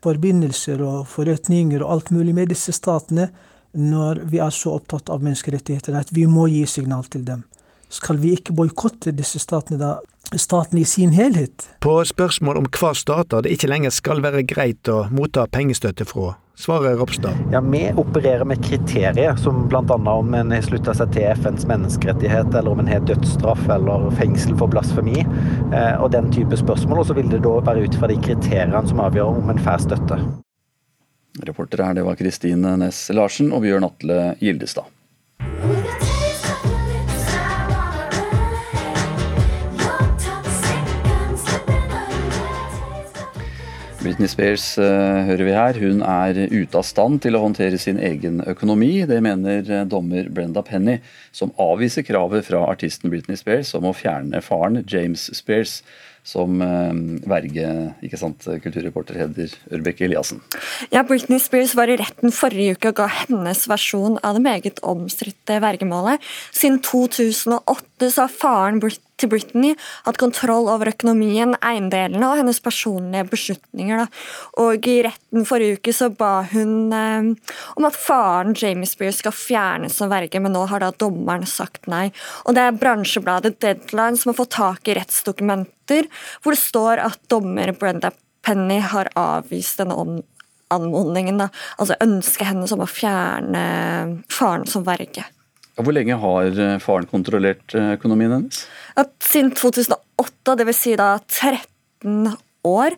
forbindelser og forretninger og alt mulig med disse statene, når vi er så opptatt av menneskerettigheter at vi må gi signal til dem? Skal vi ikke boikotte disse statene da, staten i sin helhet? På spørsmål om hva stater det ikke lenger skal være greit å motta pengestøtte fra, svarer Ropstad. Ja, Vi opererer med kriterier, som bl.a. om en har slutta seg til FNs menneskerettighet, eller om en har dødsstraff eller fengsel for blasfemi, eh, og den type spørsmål. Og så vil det da være ut fra de kriteriene som avgjør om en får støtte. Reportere her, det var Kristine Næss Larsen og Bjørn Atle Gildestad. Britney Spears uh, hører vi her. Hun er ute av stand til å håndtere sin egen økonomi. Det mener uh, dommer Brenda Penny, som avviser kravet fra artisten Britney Spears om å fjerne faren, James Spears, som uh, verge. Ikke sant, kulturreporter Heder Ørbeke Eliassen? Ja, Britney Spears var i retten forrige uke og ga hennes versjon av det meget omstridte vergemålet. Siden 2008 så har faren Britney til Britney hatt kontroll over økonomien, eiendelene og hennes personlige beslutninger. Da. Og I retten forrige uke så ba hun eh, om at faren Jamie Spears skal fjernes som verge, men nå har da dommeren sagt nei. Og Det er bransjebladet Deadline som har fått tak i rettsdokumenter hvor det står at dommer Brenda Penny har avvist denne anmodningen. Da. Altså ønsket hennes om å fjerne faren som verge. Hvor lenge har eh, faren kontrollert eh, økonomien hennes? At siden 2008, dvs. Si da 13 år.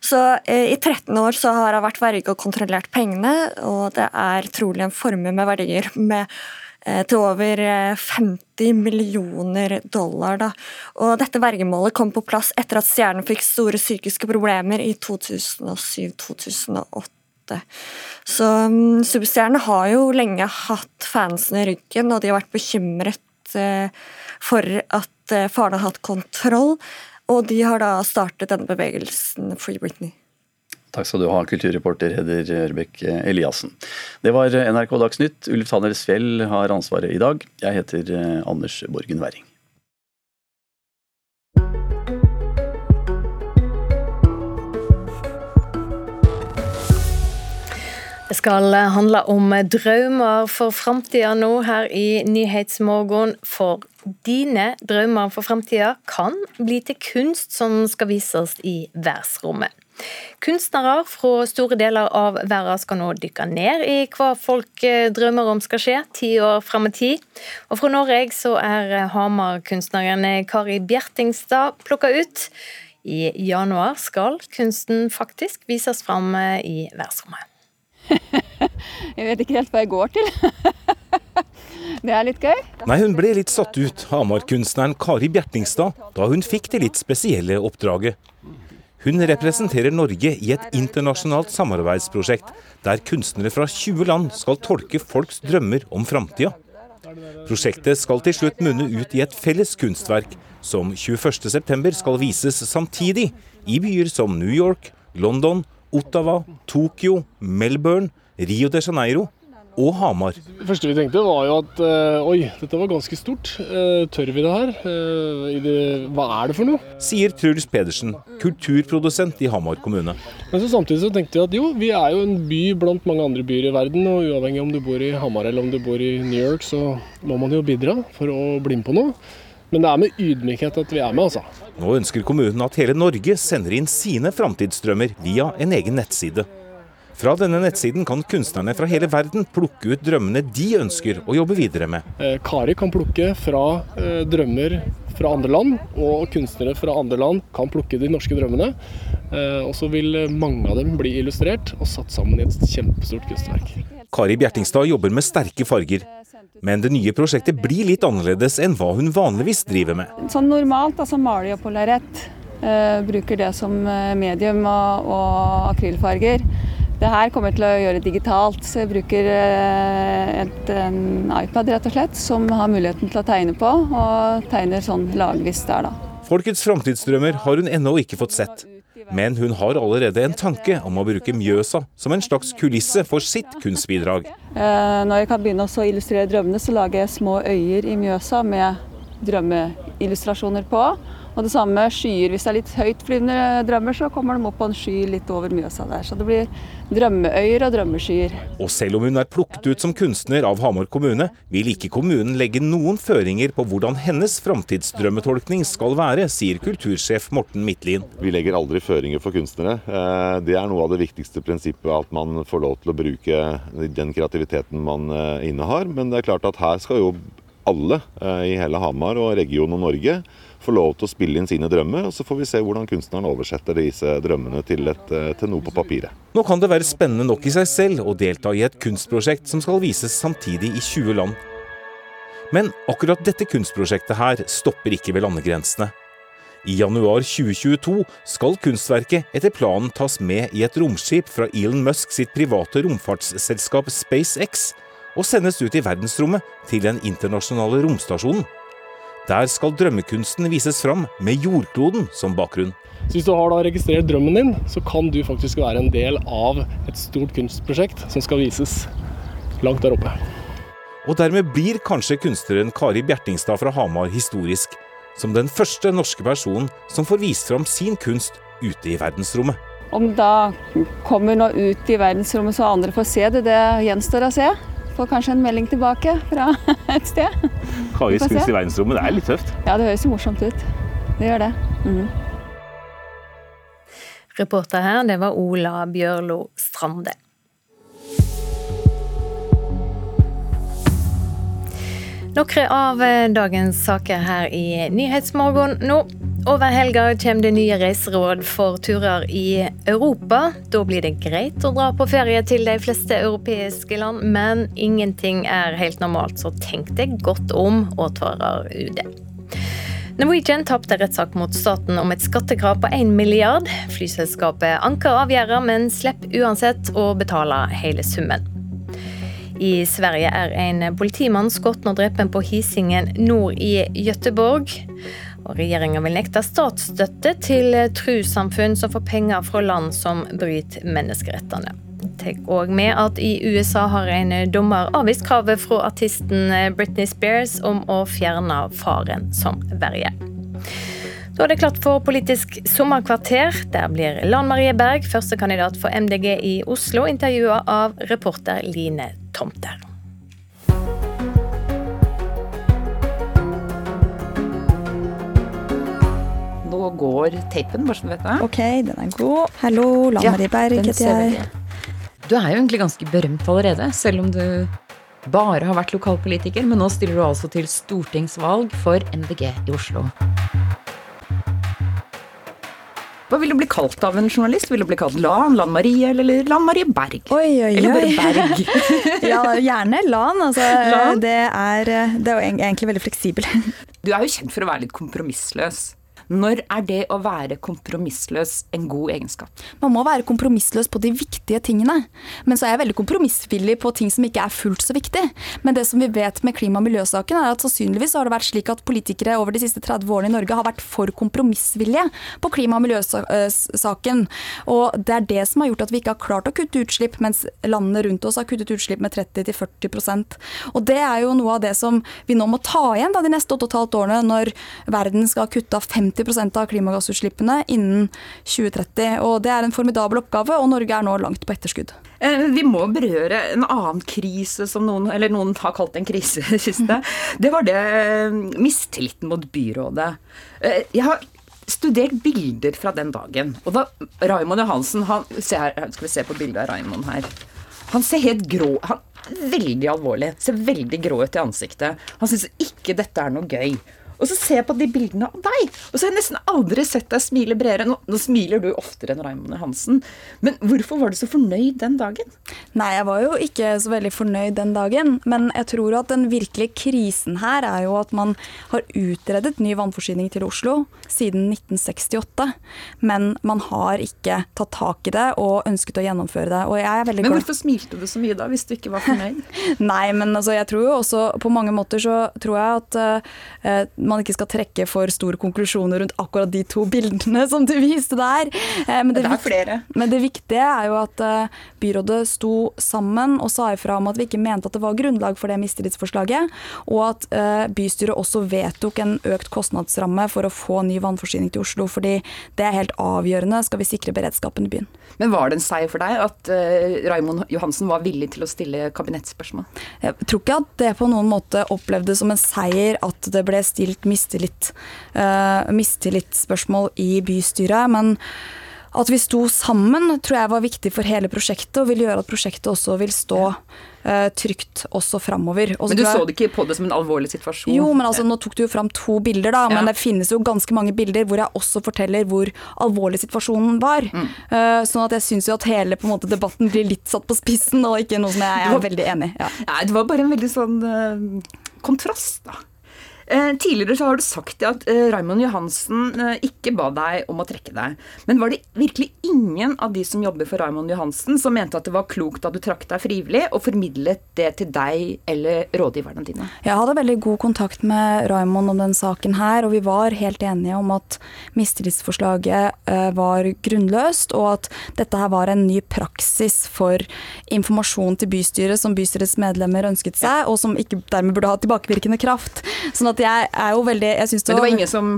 Så eh, i 13 år så har hun vært verge og kontrollert pengene, og det er trolig en formue med verdier med eh, til over 50 eh, millioner dollar. Da. Og dette vergemålet kom på plass etter at stjernen fikk store psykiske problemer i 2007-2008. Så um, Superstjernene har jo lenge hatt fansene i ryggen, og de har vært bekymret uh, for at uh, faren har hatt kontroll. Og de har da startet denne bevegelsen Free Britney. Takk skal du ha, kulturreporter Heder Ørbekk Eliassen. Det var NRK Dagsnytt. Ulf Tanner Fjell har ansvaret i dag. Jeg heter Anders Borgen Werring. Det skal handle om drømmer for framtida nå her i Nyhetsmorgen. For dine drømmer for framtida kan bli til kunst som skal vises i verdensrommet. Kunstnere fra store deler av verden skal nå dykke ned i hva folk drømmer om skal skje ti år fram i tid. Og fra Norge så er Hamar-kunstneren Kari Bjertingstad plukka ut. I januar skal kunsten faktisk vises fram i verdensrommet. jeg vet ikke helt hva jeg går til. det er litt gøy. Nei, hun ble litt satt ut, Hamar-kunstneren Kari Bjertingstad, da hun fikk det litt spesielle oppdraget. Hun representerer Norge i et internasjonalt samarbeidsprosjekt der kunstnere fra 20 land skal tolke folks drømmer om framtida. Prosjektet skal til slutt munne ut i et felles kunstverk som 21.9 skal vises samtidig i byer som New York, London, Ottawa, Tokyo, Melbourne, Rio de Janeiro og Hamar. Det første vi tenkte var jo at øh, oi, dette var ganske stort. Uh, tør vi det her? Det, hva er det for noe? Sier Truls Pedersen, kulturprodusent i Hamar kommune. Men så samtidig så tenkte jeg at jo, vi er jo en by blant mange andre byer i verden. Og uavhengig om du bor i Hamar eller om du bor i New York, så må man jo bidra for å bli med på noe. Men det er med ydmykhet at vi er med, altså. Nå ønsker kommunen at hele Norge sender inn sine framtidsdrømmer via en egen nettside. Fra denne nettsiden kan kunstnerne fra hele verden plukke ut drømmene de ønsker å jobbe videre med. Eh, Kari kan plukke fra eh, drømmer fra andre land, og kunstnere fra andre land kan plukke de norske drømmene. Eh, og så vil mange av dem bli illustrert og satt sammen i et kjempestort kunstverk. Kari Bjertingstad jobber med sterke farger. Men det nye prosjektet blir litt annerledes enn hva hun vanligvis driver med. Sånn Normalt altså maler på lerret. Uh, bruker det som eh, medium og, og akrylfarger. Det her kommer jeg til å gjøre digitalt, så jeg bruker uh, et, en iPad rett og slett, som har muligheten til å tegne på, og tegner sånn lagvis der, da. Folkets framtidsdrømmer har hun ennå ikke fått sett. Men hun har allerede en tanke om å bruke Mjøsa som en slags kulisse for sitt kunstbidrag. Eh, når jeg kan begynne å illustrere drømmene, så lager jeg små øyer i Mjøsa med drømmeillustrasjoner på. Og det samme skyer. Hvis det er litt høytflyvende drømmer, så kommer de opp på en sky litt over Mjøsa der. Så det blir drømmeøyer og drømmeskyer. Og selv om hun er plukket ut som kunstner av Hamar kommune, vil ikke kommunen legge noen føringer på hvordan hennes framtidsdrømmetolkning skal være, sier kultursjef Morten Midtlien. Vi legger aldri føringer for kunstnere. Eh, det er noe av det viktigste prinsippet, at man får lov til å bruke den kreativiteten man eh, innehar. Men det er klart at her skal jo alle eh, i hele Hamar og regionen og Norge få lov til å spille inn sine drømmer, og så får vi se hvordan kunstneren oversetter disse drømmene til, et, eh, til noe på papiret. Nå kan det være spennende nok i seg selv å delta i et kunstprosjekt som skal vises samtidig i 20 land. Men akkurat dette kunstprosjektet her stopper ikke ved landegrensene. I januar 2022 skal kunstverket etter planen tas med i et romskip fra Elon Musk sitt private romfartsselskap SpaceX og sendes ut i verdensrommet til den internasjonale romstasjonen. Der skal drømmekunsten vises fram med jordkloden som bakgrunn. Så Hvis du har da registrert drømmen din, så kan du faktisk være en del av et stort kunstprosjekt som skal vises langt der oppe. Og dermed blir kanskje kunstneren Kari Bjertingstad fra Hamar historisk, som den første norske personen som får vist fram sin kunst ute i verdensrommet. Om da kommer noe ut i verdensrommet så andre får se det, det gjenstår å se får kanskje en melding tilbake fra et sted. Kajis kunst i verdensrommet, det er litt tøft? Ja, det høres morsomt ut. Det gjør det. Mm. Reporter her, det var Ola Bjørlo Strande. Noen av dagens saker her i Nyhetsmorgen nå. Over helga kommer det nye reiseråd for turer i Europa. Da blir det greit å dra på ferie til de fleste europeiske land, men ingenting er helt normalt, så tenk deg godt om, advarer UD. Norwegian tapte rettssak mot staten om et skattekrav på 1 milliard. Flyselskapet anker avgjørelsen, men slipper uansett å betale hele summen. I Sverige er en politimann skutt og drept på Hisingen nord i Gøteborg. Og Regjeringa vil nekte statsstøtte til trossamfunn som får penger fra land som bryter menneskerettene. Tenk òg med at i USA har en dommer avvist kravet fra artisten Britney Spears om å fjerne faren som verge. Da er det klart for Politisk sommerkvarter. Der blir Lan Marie Berg, førstekandidat for MDG i Oslo, intervjua av reporter Line Tomter. Nå går tapen, bare så du vet det. Ok, den er god. Hallo, Lan Marie Berg heter jeg. Du er jo egentlig ganske berømt allerede, selv om du bare har vært lokalpolitiker. Men nå stiller du altså til stortingsvalg for MDG i Oslo. Hva vil du bli kalt av en journalist? Vil du bli kalt Lan, Lan Marie eller Lan Marie Berg? Oi, oi, oi. Eller bare Berg? ja, gjerne Lan. Altså, Lan? Det, er, det er egentlig veldig fleksibel. Du er jo kjent for å være litt kompromissløs. Når er det å være kompromissløs en god egenskap? Man må være kompromissløs på de viktige tingene. Men så er jeg veldig kompromissvillig på ting som ikke er fullt så viktig. Men det som vi vet med klima- og miljøsaken, er at sannsynligvis har det vært slik at politikere over de siste 30 årene i Norge har vært for kompromissvillige på klima- og miljøsaken. Og det er det som har gjort at vi ikke har klart å kutte utslipp, mens landene rundt oss har kuttet utslipp med 30-40% Og det er jo noe av det som vi nå må ta igjen da, de neste 8,5 årene, når verden skal kutte av 50 av klimagassutslippene innen 2030. Og Det er en formidabel oppgave, og Norge er nå langt på etterskudd. Eh, vi må berøre en annen krise som noen, eller noen har kalt en krise det siste. Det var det eh, mistilliten mot byrådet. Eh, jeg har studert bilder fra den dagen. Og da Raymond Johansen han, her, Skal vi se på bildet av Raymond her. Han ser helt grå han, Veldig alvorlig. Ser veldig grå ut i ansiktet. Han syns ikke dette er noe gøy. Og så ser jeg på de bildene av deg, og så har jeg nesten aldri sett deg smile bredere. Nå, nå smiler du oftere enn Raymond Hansen, men hvorfor var du så fornøyd den dagen? Nei, jeg var jo ikke så veldig fornøyd den dagen, men jeg tror at den virkelige krisen her er jo at man har utredet ny vannforsyning til Oslo siden 1968, men man har ikke tatt tak i det og ønsket å gjennomføre det. Og jeg er veldig men hvorfor smilte du så mye da, hvis du ikke var fornøyd? Nei, men altså, jeg tror jo også på mange måter så tror jeg at uh, man ikke skal trekke for store konklusjoner rundt akkurat de to bildene som du viste der. Men det, det er flere. Men det viktige er jo at byrådet sto sammen og sa ifra om at vi ikke mente at det var grunnlag for det mistillitsforslaget, og at bystyret også vedtok en økt kostnadsramme for å få ny vannforsyning til Oslo, fordi det er helt avgjørende skal vi sikre beredskapen i byen. Men var det en seier for deg at uh, Raimond Johansen var villig til å stille kabinettspørsmål? Jeg tror ikke at det på noen måte opplevdes som en seier at det ble stilt mistillit, uh, mistillitsspørsmål i bystyret. men at vi sto sammen tror jeg var viktig for hele prosjektet, og vil gjøre at prosjektet også vil stå uh, trygt også framover. Men du så det ikke på det som en alvorlig situasjon? Jo, men altså, nå tok du jo fram to bilder, da. Ja. Men det finnes jo ganske mange bilder hvor jeg også forteller hvor alvorlig situasjonen var. Mm. Uh, sånn at jeg syns jo at hele på en måte, debatten blir litt satt på spissen, og ikke noe som jeg, jeg er veldig enig i. Ja. Nei, det var bare en veldig sånn uh, kontrast, da. Eh, tidligere så har du sagt at eh, Raymond Johansen eh, ikke ba deg om å trekke deg. Men var det virkelig ingen av de som jobber for Raymond Johansen som mente at det var klokt at du trakk deg frivillig, og formidlet det til deg eller rådgiverne dine? Jeg hadde veldig god kontakt med Raymond om den saken her, og vi var helt enige om at mistillitsforslaget var grunnløst, og at dette her var en ny praksis for informasjon til bystyret som bystyrets medlemmer ønsket seg, og som ikke dermed burde ha tilbakevirkende kraft. Sånn at at jeg er jo veldig jeg det Men det var ingen som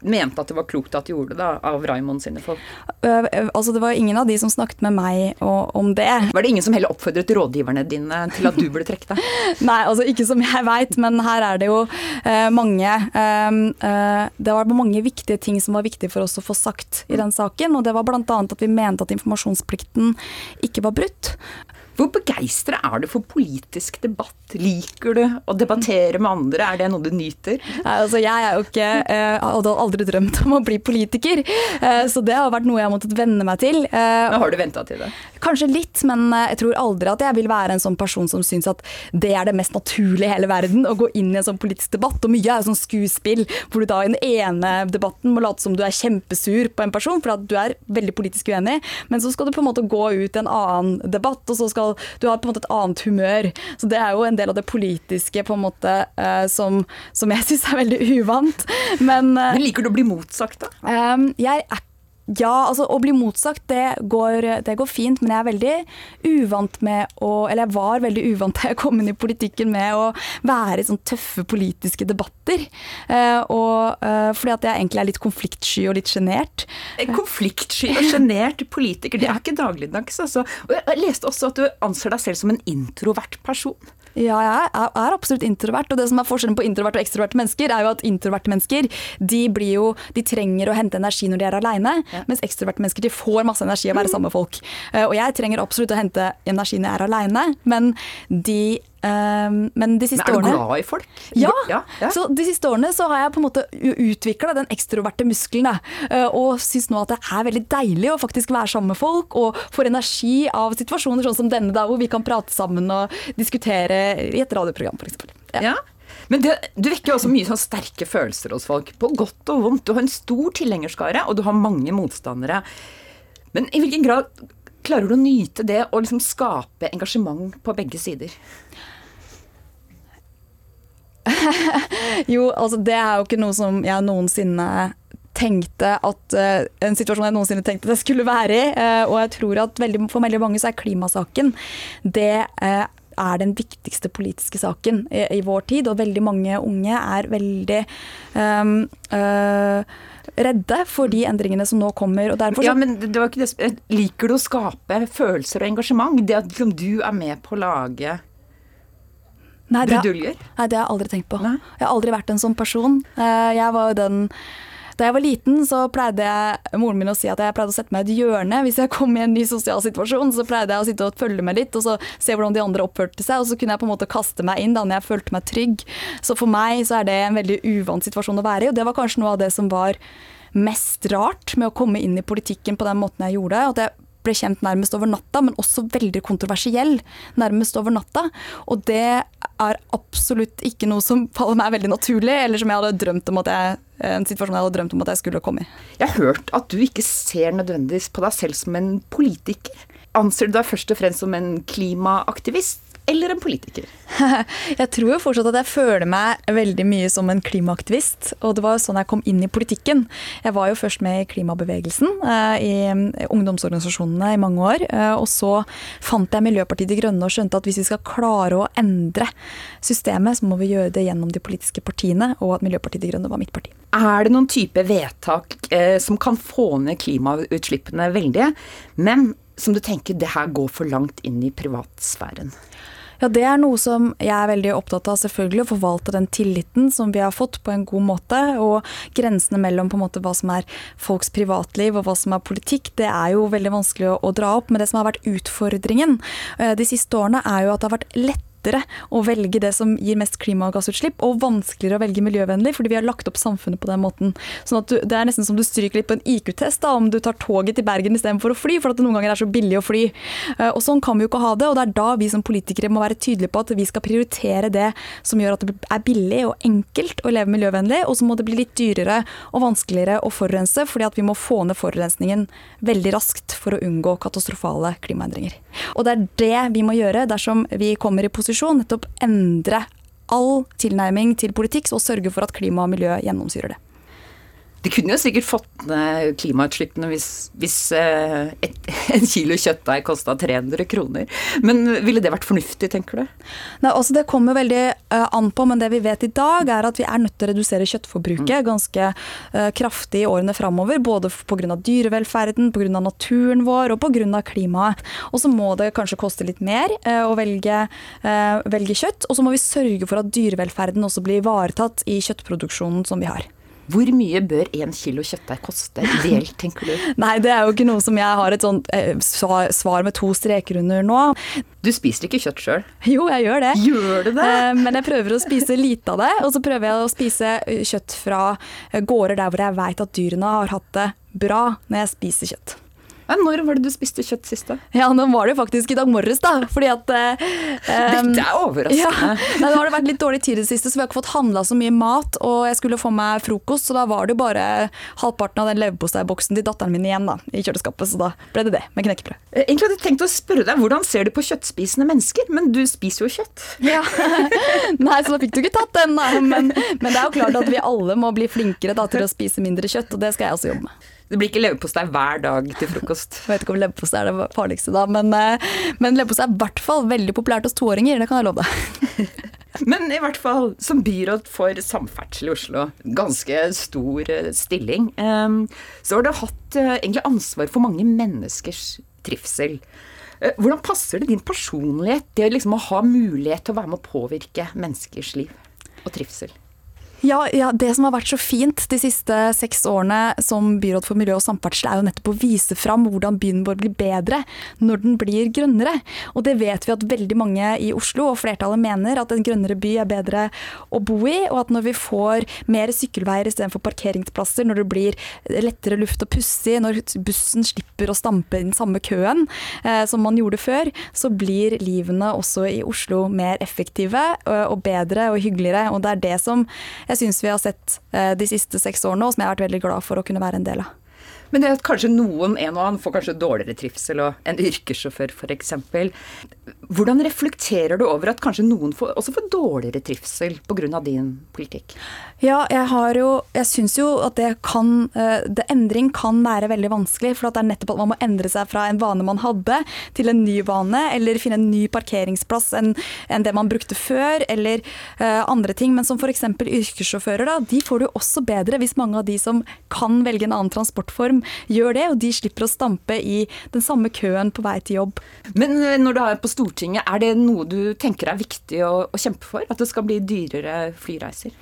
mente at det var klokt at de gjorde det, da, av Raymond sine folk? Uh, altså Det var ingen av de som snakket med meg og, om det. Var det ingen som heller oppfordret rådgiverne dine til at du burde trekke deg? Nei, altså ikke som jeg veit, men her er det jo uh, mange uh, Det var mange viktige ting som var viktige for oss å få sagt i den saken. Og det var bl.a. at vi mente at informasjonsplikten ikke var brutt. Hvor begeistra er du for politisk debatt? Liker du å debattere med andre? Er det noe du nyter? Nei, altså jeg er jo ikke eh, hadde aldri drømt om å bli politiker, eh, så det har vært noe jeg har måttet venne meg til. Eh, men har du venta til det? Kanskje litt, men jeg tror aldri at jeg vil være en sånn person som syns at det er det mest naturlige i hele verden, å gå inn i en sånn politisk debatt. Og mye er jo sånn skuespill, hvor du da i den ene debatten må late som du er kjempesur på en person, for at du er veldig politisk uenig, men så skal du på en måte gå ut i en annen debatt, og så skal skal Du har på en måte et annet humør. Så det er jo en del av det politiske på en måte uh, som, som, jeg syns er veldig uvant. Men, uh, Men liker du å bli motsagt, da? Um, jeg er ja, altså å bli motsagt, det går, det går, fint, men jeg er veldig uvant med å Eller jeg var veldig uvant da jeg kom inn i politikken med å være i sånne tøffe politiske debatter. Eh, og eh, fordi at jeg egentlig er litt konfliktsky og litt sjenert. Konfliktsky og sjenert politiker, det er ikke dagligdags, altså. Og jeg leste også at du anser deg selv som en introvert person. Ja, jeg er absolutt introvert. Og det som er forskjellen på introverte og ekstroverte mennesker, er jo at introverte mennesker de, blir jo, de trenger å hente energi når de er aleine, ja. mens ekstroverte mennesker de får masse energi av å være sammen med folk. Eh, og jeg trenger absolutt å hente energi når jeg er aleine, men de men de siste årene Er du glad i folk? Ja, ja, ja. Så de siste årene så har jeg på en måte utvikla den ekstroverte muskelen. Uh, og syns nå at det er veldig deilig å faktisk være sammen med folk og får energi av situasjoner sånn som denne, da, hvor vi kan prate sammen og diskutere i et radioprogram f.eks. Ja. Men det, du vekker jo også mye sånn sterke følelser hos folk, på godt og vondt. Du har en stor tilhengerskare, og du har mange motstandere. Men i hvilken grad klarer du å nyte det og liksom skape engasjement på begge sider? jo, altså det er jo ikke noe som jeg noensinne tenkte at uh, En situasjon jeg noensinne tenkte jeg skulle være i. Uh, og jeg tror at veldig, for veldig mange så er klimasaken det uh, er den viktigste politiske saken i, i, vår tid. Og veldig mange unge er veldig um, redde for de endringene som nå kommer. ja, men det var ikke det. Liker du å skape følelser og engasjement? Det at liksom, du er med på å lage Nei, det, nei, det har jeg aldri tenkt på. Nei? Jeg har aldri vært en sånn person. Jeg var jo den da jeg var liten, så pleide jeg, moren min å si at jeg pleide å sette meg i et hjørne. Hvis jeg kom i en ny sosial situasjon, så pleide jeg å sitte og følge med litt, og så se hvordan de andre oppførte seg. Og så kunne jeg på en måte kaste meg inn da når jeg følte meg trygg. Så for meg så er det en veldig uvant situasjon å være i, og det var kanskje noe av det som var mest rart med å komme inn i politikken på den måten jeg gjorde. At jeg ble kjent nærmest over natta, men også veldig kontroversiell nærmest over natta. Og det er absolutt ikke noe som faller meg veldig naturlig, eller som jeg hadde drømt om at jeg en situasjon jeg hadde drømt om at jeg skulle komme i. Jeg har hørt at du ikke ser nødvendigvis på deg selv som en politiker. Anser du deg først og fremst som en klimaaktivist? Eller en politiker? Jeg tror jo fortsatt at jeg føler meg veldig mye som en klimaaktivist. Og det var jo sånn jeg kom inn i politikken. Jeg var jo først med i klimabevegelsen, eh, i ungdomsorganisasjonene i mange år. Eh, og så fant jeg Miljøpartiet De Grønne og skjønte at hvis vi skal klare å endre systemet, så må vi gjøre det gjennom de politiske partiene, og at Miljøpartiet De Grønne var mitt parti. Er det noen type vedtak eh, som kan få ned klimautslippene veldig, men som du tenker det her går for langt inn i privatsfæren? Ja, Det er noe som jeg er veldig opptatt av, selvfølgelig, å forvalte den tilliten som vi har fått på en god måte. Og grensene mellom på en måte hva som er folks privatliv og hva som er politikk, det er jo veldig vanskelig å, å dra opp. Men det som har vært utfordringen eh, de siste årene, er jo at det har vært lett lettere å velge det som gir mest klimagassutslipp, og vanskeligere å velge miljøvennlig, fordi vi har lagt opp samfunnet på den måten. Sånn at du, Det er nesten som du stryker litt på en IQ-test om du tar toget til Bergen istedenfor å fly, for at det noen ganger er så billig å fly. Eh, og Sånn kan vi jo ikke ha det, og det er da vi som politikere må være tydelige på at vi skal prioritere det som gjør at det er billig og enkelt å leve miljøvennlig, og så må det bli litt dyrere og vanskeligere å forurense, fordi at vi må få ned forurensningen veldig raskt for å unngå katastrofale klimaendringer. Og det er det vi må gjøre dersom vi kommer i posisjon posisjon nettopp endre all tilnærming til politikk og sørge for at klima og miljø gjennomsyrer det. De kunne jo sikkert fått ned klimautslippene hvis, hvis eh, et, en kilo kjøttdeig kosta 300 kroner. Men ville det vært fornuftig, tenker du? Nei, altså Det kommer veldig uh, an på, men det vi vet i dag er at vi er nødt til å redusere kjøttforbruket mm. ganske uh, kraftig i årene framover. Både pga. dyrevelferden, pga. naturen vår og pga. klimaet. Og så må det kanskje koste litt mer å velge, velge kjøtt. Og så må vi sørge for at dyrevelferden også blir ivaretatt i kjøttproduksjonen som vi har. Hvor mye bør én kilo kjøttdeig koste ideelt, tenker du? Nei, det er jo ikke noe som jeg har et sånt eh, svar med to streker under nå. Du spiser ikke kjøtt sjøl? Jo, jeg gjør det. Gjør du det? Eh, men jeg prøver å spise lite av det. Og så prøver jeg å spise eh, kjøtt fra eh, gårder der hvor jeg veit at dyrene har hatt det bra når jeg spiser kjøtt. Når var det du spiste kjøtt sist? da? Ja, Nå var det faktisk i dag morges, da. Fordi at um, Dette er overraskende. Ja, nå har det vært litt dårlig tid i det siste, så vi har ikke fått handla så mye mat. Og jeg skulle få meg frokost, så da var det bare halvparten av den leverposteiboksen til datteren min igjen da, i kjøleskapet. Så da ble det det, med knekkebrød. Eh, egentlig hadde jeg tenkt å spørre deg, Hvordan ser du på kjøttspisende mennesker? Men du spiser jo kjøtt. Ja. Nei, så da fikk du ikke tatt den, da. Men, men, det er jo klart at vi alle må bli flinkere da, til å spise mindre kjøtt, og det skal jeg også jobbe med. Det blir ikke leverpostei hver dag til frokost. Jeg vet ikke om leverpostei er det farligste da, men, eh, men leverpostei er i hvert fall veldig populært hos toåringer. Det kan jeg love deg. Men i hvert fall som byråd for samferdsel i Oslo, ganske stor eh, stilling, ehm, så har du hatt eh, egentlig ansvar for mange menneskers trivsel. Hvordan passer det din personlighet, det liksom å ha mulighet til å være med å påvirke menneskers liv og trivsel? Ja, ja, Det som har vært så fint de siste seks årene som byråd for miljø og samferdsel, er jo nettopp å vise fram hvordan byen vår blir bedre når den blir grønnere. Og det vet vi at veldig mange i Oslo, og flertallet mener, at en grønnere by er bedre å bo i. Og at når vi får mer sykkelveier istedenfor parkeringsplasser, når det blir lettere luft å pusse i, når bussen slipper å stampe den samme køen eh, som man gjorde før, så blir livene også i Oslo mer effektive og bedre og hyggeligere. Og det er det som jeg syns vi har sett eh, de siste seks årene, og som jeg har vært veldig glad for å kunne være en del av. Men det at kanskje noen, en og annen, får kanskje dårligere trivsel, og en yrkessjåfør f.eks. Hvordan reflekterer du over at kanskje noen får, også får dårligere trivsel pga. din politikk? Ja, jeg har jo Jeg syns jo at det kan eh, det, Endring kan være veldig vanskelig. For det er nettopp at man må endre seg fra en vane man hadde, til en ny vane. Eller finne en ny parkeringsplass enn, en det man brukte før, eller uh, andre ting. Men som f.eks. yrkessjåfører, da. De får jo også bedre hvis mange av de som kan velge en annen transportform, gjør det. Og de slipper å stampe i den samme køen på vei til jobb. Men eh, når du er på Stortinget, er det noe du tenker er viktig å, å kjempe for? At det skal bli dyrere flyreiser?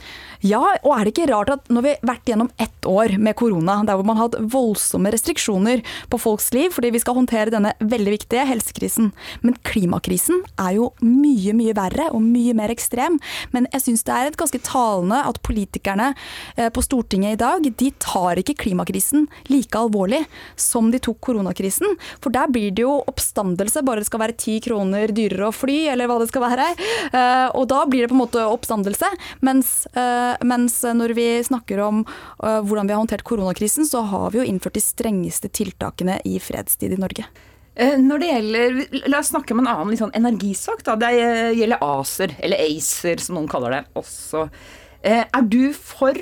Ja, og er det ikke rart at når vi har vært gjennom ett år med korona, der hvor man har hatt voldsomme restriksjoner på folks liv fordi vi skal håndtere denne veldig viktige helsekrisen, men klimakrisen er jo mye, mye verre og mye mer ekstrem. Men jeg syns det er et ganske talende at politikerne eh, på Stortinget i dag, de tar ikke klimakrisen like alvorlig som de tok koronakrisen. For der blir det jo oppstandelse, bare det skal være ti kroner dyrere å fly, eller hva det skal være. Eh, og da blir det på en måte oppstandelse. mens eh, mens når vi snakker om hvordan vi har håndtert koronakrisen, så har vi jo innført de strengeste tiltakene i fredstid i Norge. Eh, når det gjelder, La oss snakke om en annen sånn energisak. da, Det gjelder ACER, eller ACER som noen kaller det også. Er du for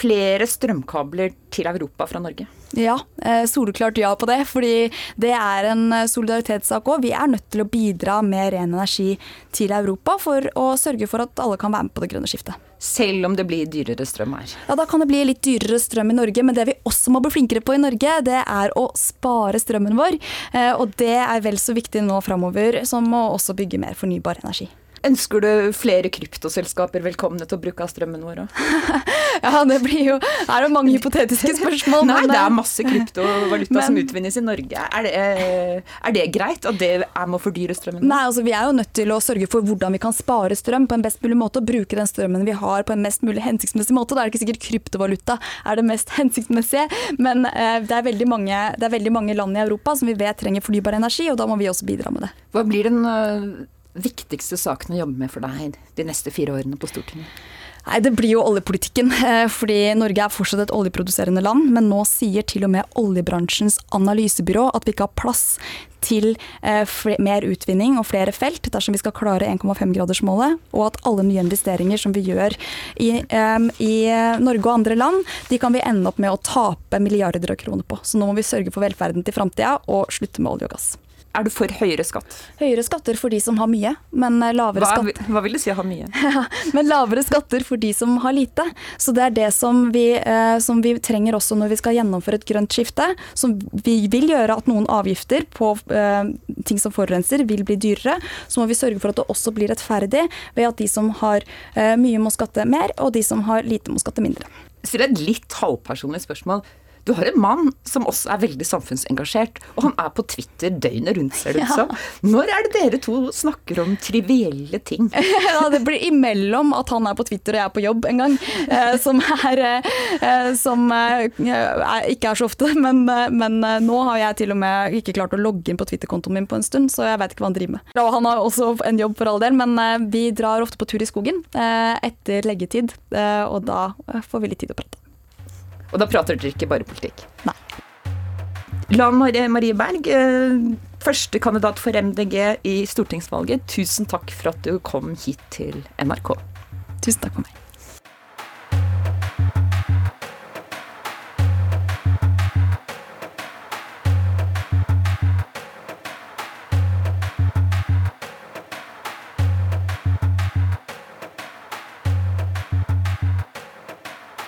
flere strømkabler til Europa fra Norge? Ja, eh, soleklart ja på det. Fordi det er en eh, solidaritetssak òg. Vi er nødt til å bidra med ren energi til Europa for å sørge for at alle kan være med på det grønne skiftet. Selv om det blir dyrere strøm her? Ja, da kan det bli litt dyrere strøm i Norge. Men det vi også må bli flinkere på i Norge, det er å spare strømmen vår. Eh, og det er vel så viktig nå framover som å også bygge mer fornybar energi. Ønsker du flere kryptoselskaper velkomne til å bruke av strømmen vår òg? ja, det blir jo Er det mange hypotetiske spørsmål? Nei, det er masse kryptovaluta men, som utvinnes i Norge. Er det, er det, greit at det er med å fordyre strømmen? Nei, altså vi er jo nødt til å sørge for hvordan vi kan spare strøm på en best mulig måte, og bruke den strømmen vi har på en mest mulig hensiktsmessig måte. Da er det ikke sikkert kryptovaluta er det mest hensiktsmessige, men eh, det, er mange, det, er veldig mange, land i Europa som vi vet trenger fornybar energi, og da må vi også bidra med det. Hva blir den viktigste sakene å jobbe med for deg de neste fire årene på Stortinget? Nei, Det blir jo oljepolitikken. Eh, fordi Norge er fortsatt et oljeproduserende land. Men nå sier til og med oljebransjens analysebyrå at vi ikke har plass til eh, mer utvinning og flere felt dersom vi skal klare 1,5-gradersmålet. Og at alle nye investeringer som vi gjør i, i, Norge og andre land, de kan vi ende opp med å tape milliarder av kroner på. Så nå må vi sørge for velferden til framtida og slutte med olje og gass. Er du for høyere skatt? Høyere skatter for de som har mye, men eh, lavere hva, skatt Hva vil du si å ha mye? men lavere skatter for de som har lite. Så det er det som vi, eh, som vi, trenger også når vi skal gjennomføre et grønt skifte. Som vi vil gjøre at noen avgifter på eh, ting som forurenser vil bli dyrere. Så må vi sørge for at det også blir rettferdig ved at de som har eh, mye må skatte mer, og de som har lite må skatte mindre. Stiller et litt halvpersonlig spørsmål. Du har en mann som også er veldig samfunnsengasjert, og han er på Twitter døgnet rundt, ser det ut som. Når er det dere to snakker om trivielle ting? ja, det blir imellom at han er på Twitter og jeg er på jobb en gang, eh, som, er, eh, som eh, ikke er så ofte. Men, men, nå har jeg til og med ikke klart å logge inn på Twitter-kontoen min på en stund, så jeg vet ikke hva han driver med. Og han har også en jobb for all del, men vi drar ofte på tur i skogen etter leggetid, og da får vi litt tid å prate. Og da prater dere ikke bare politikk? Nei. Lan Marie Berg, eh, første kandidat for MDG i stortingsvalget. Tusen takk for at du kom hit til NRK. Tusen takk for meg.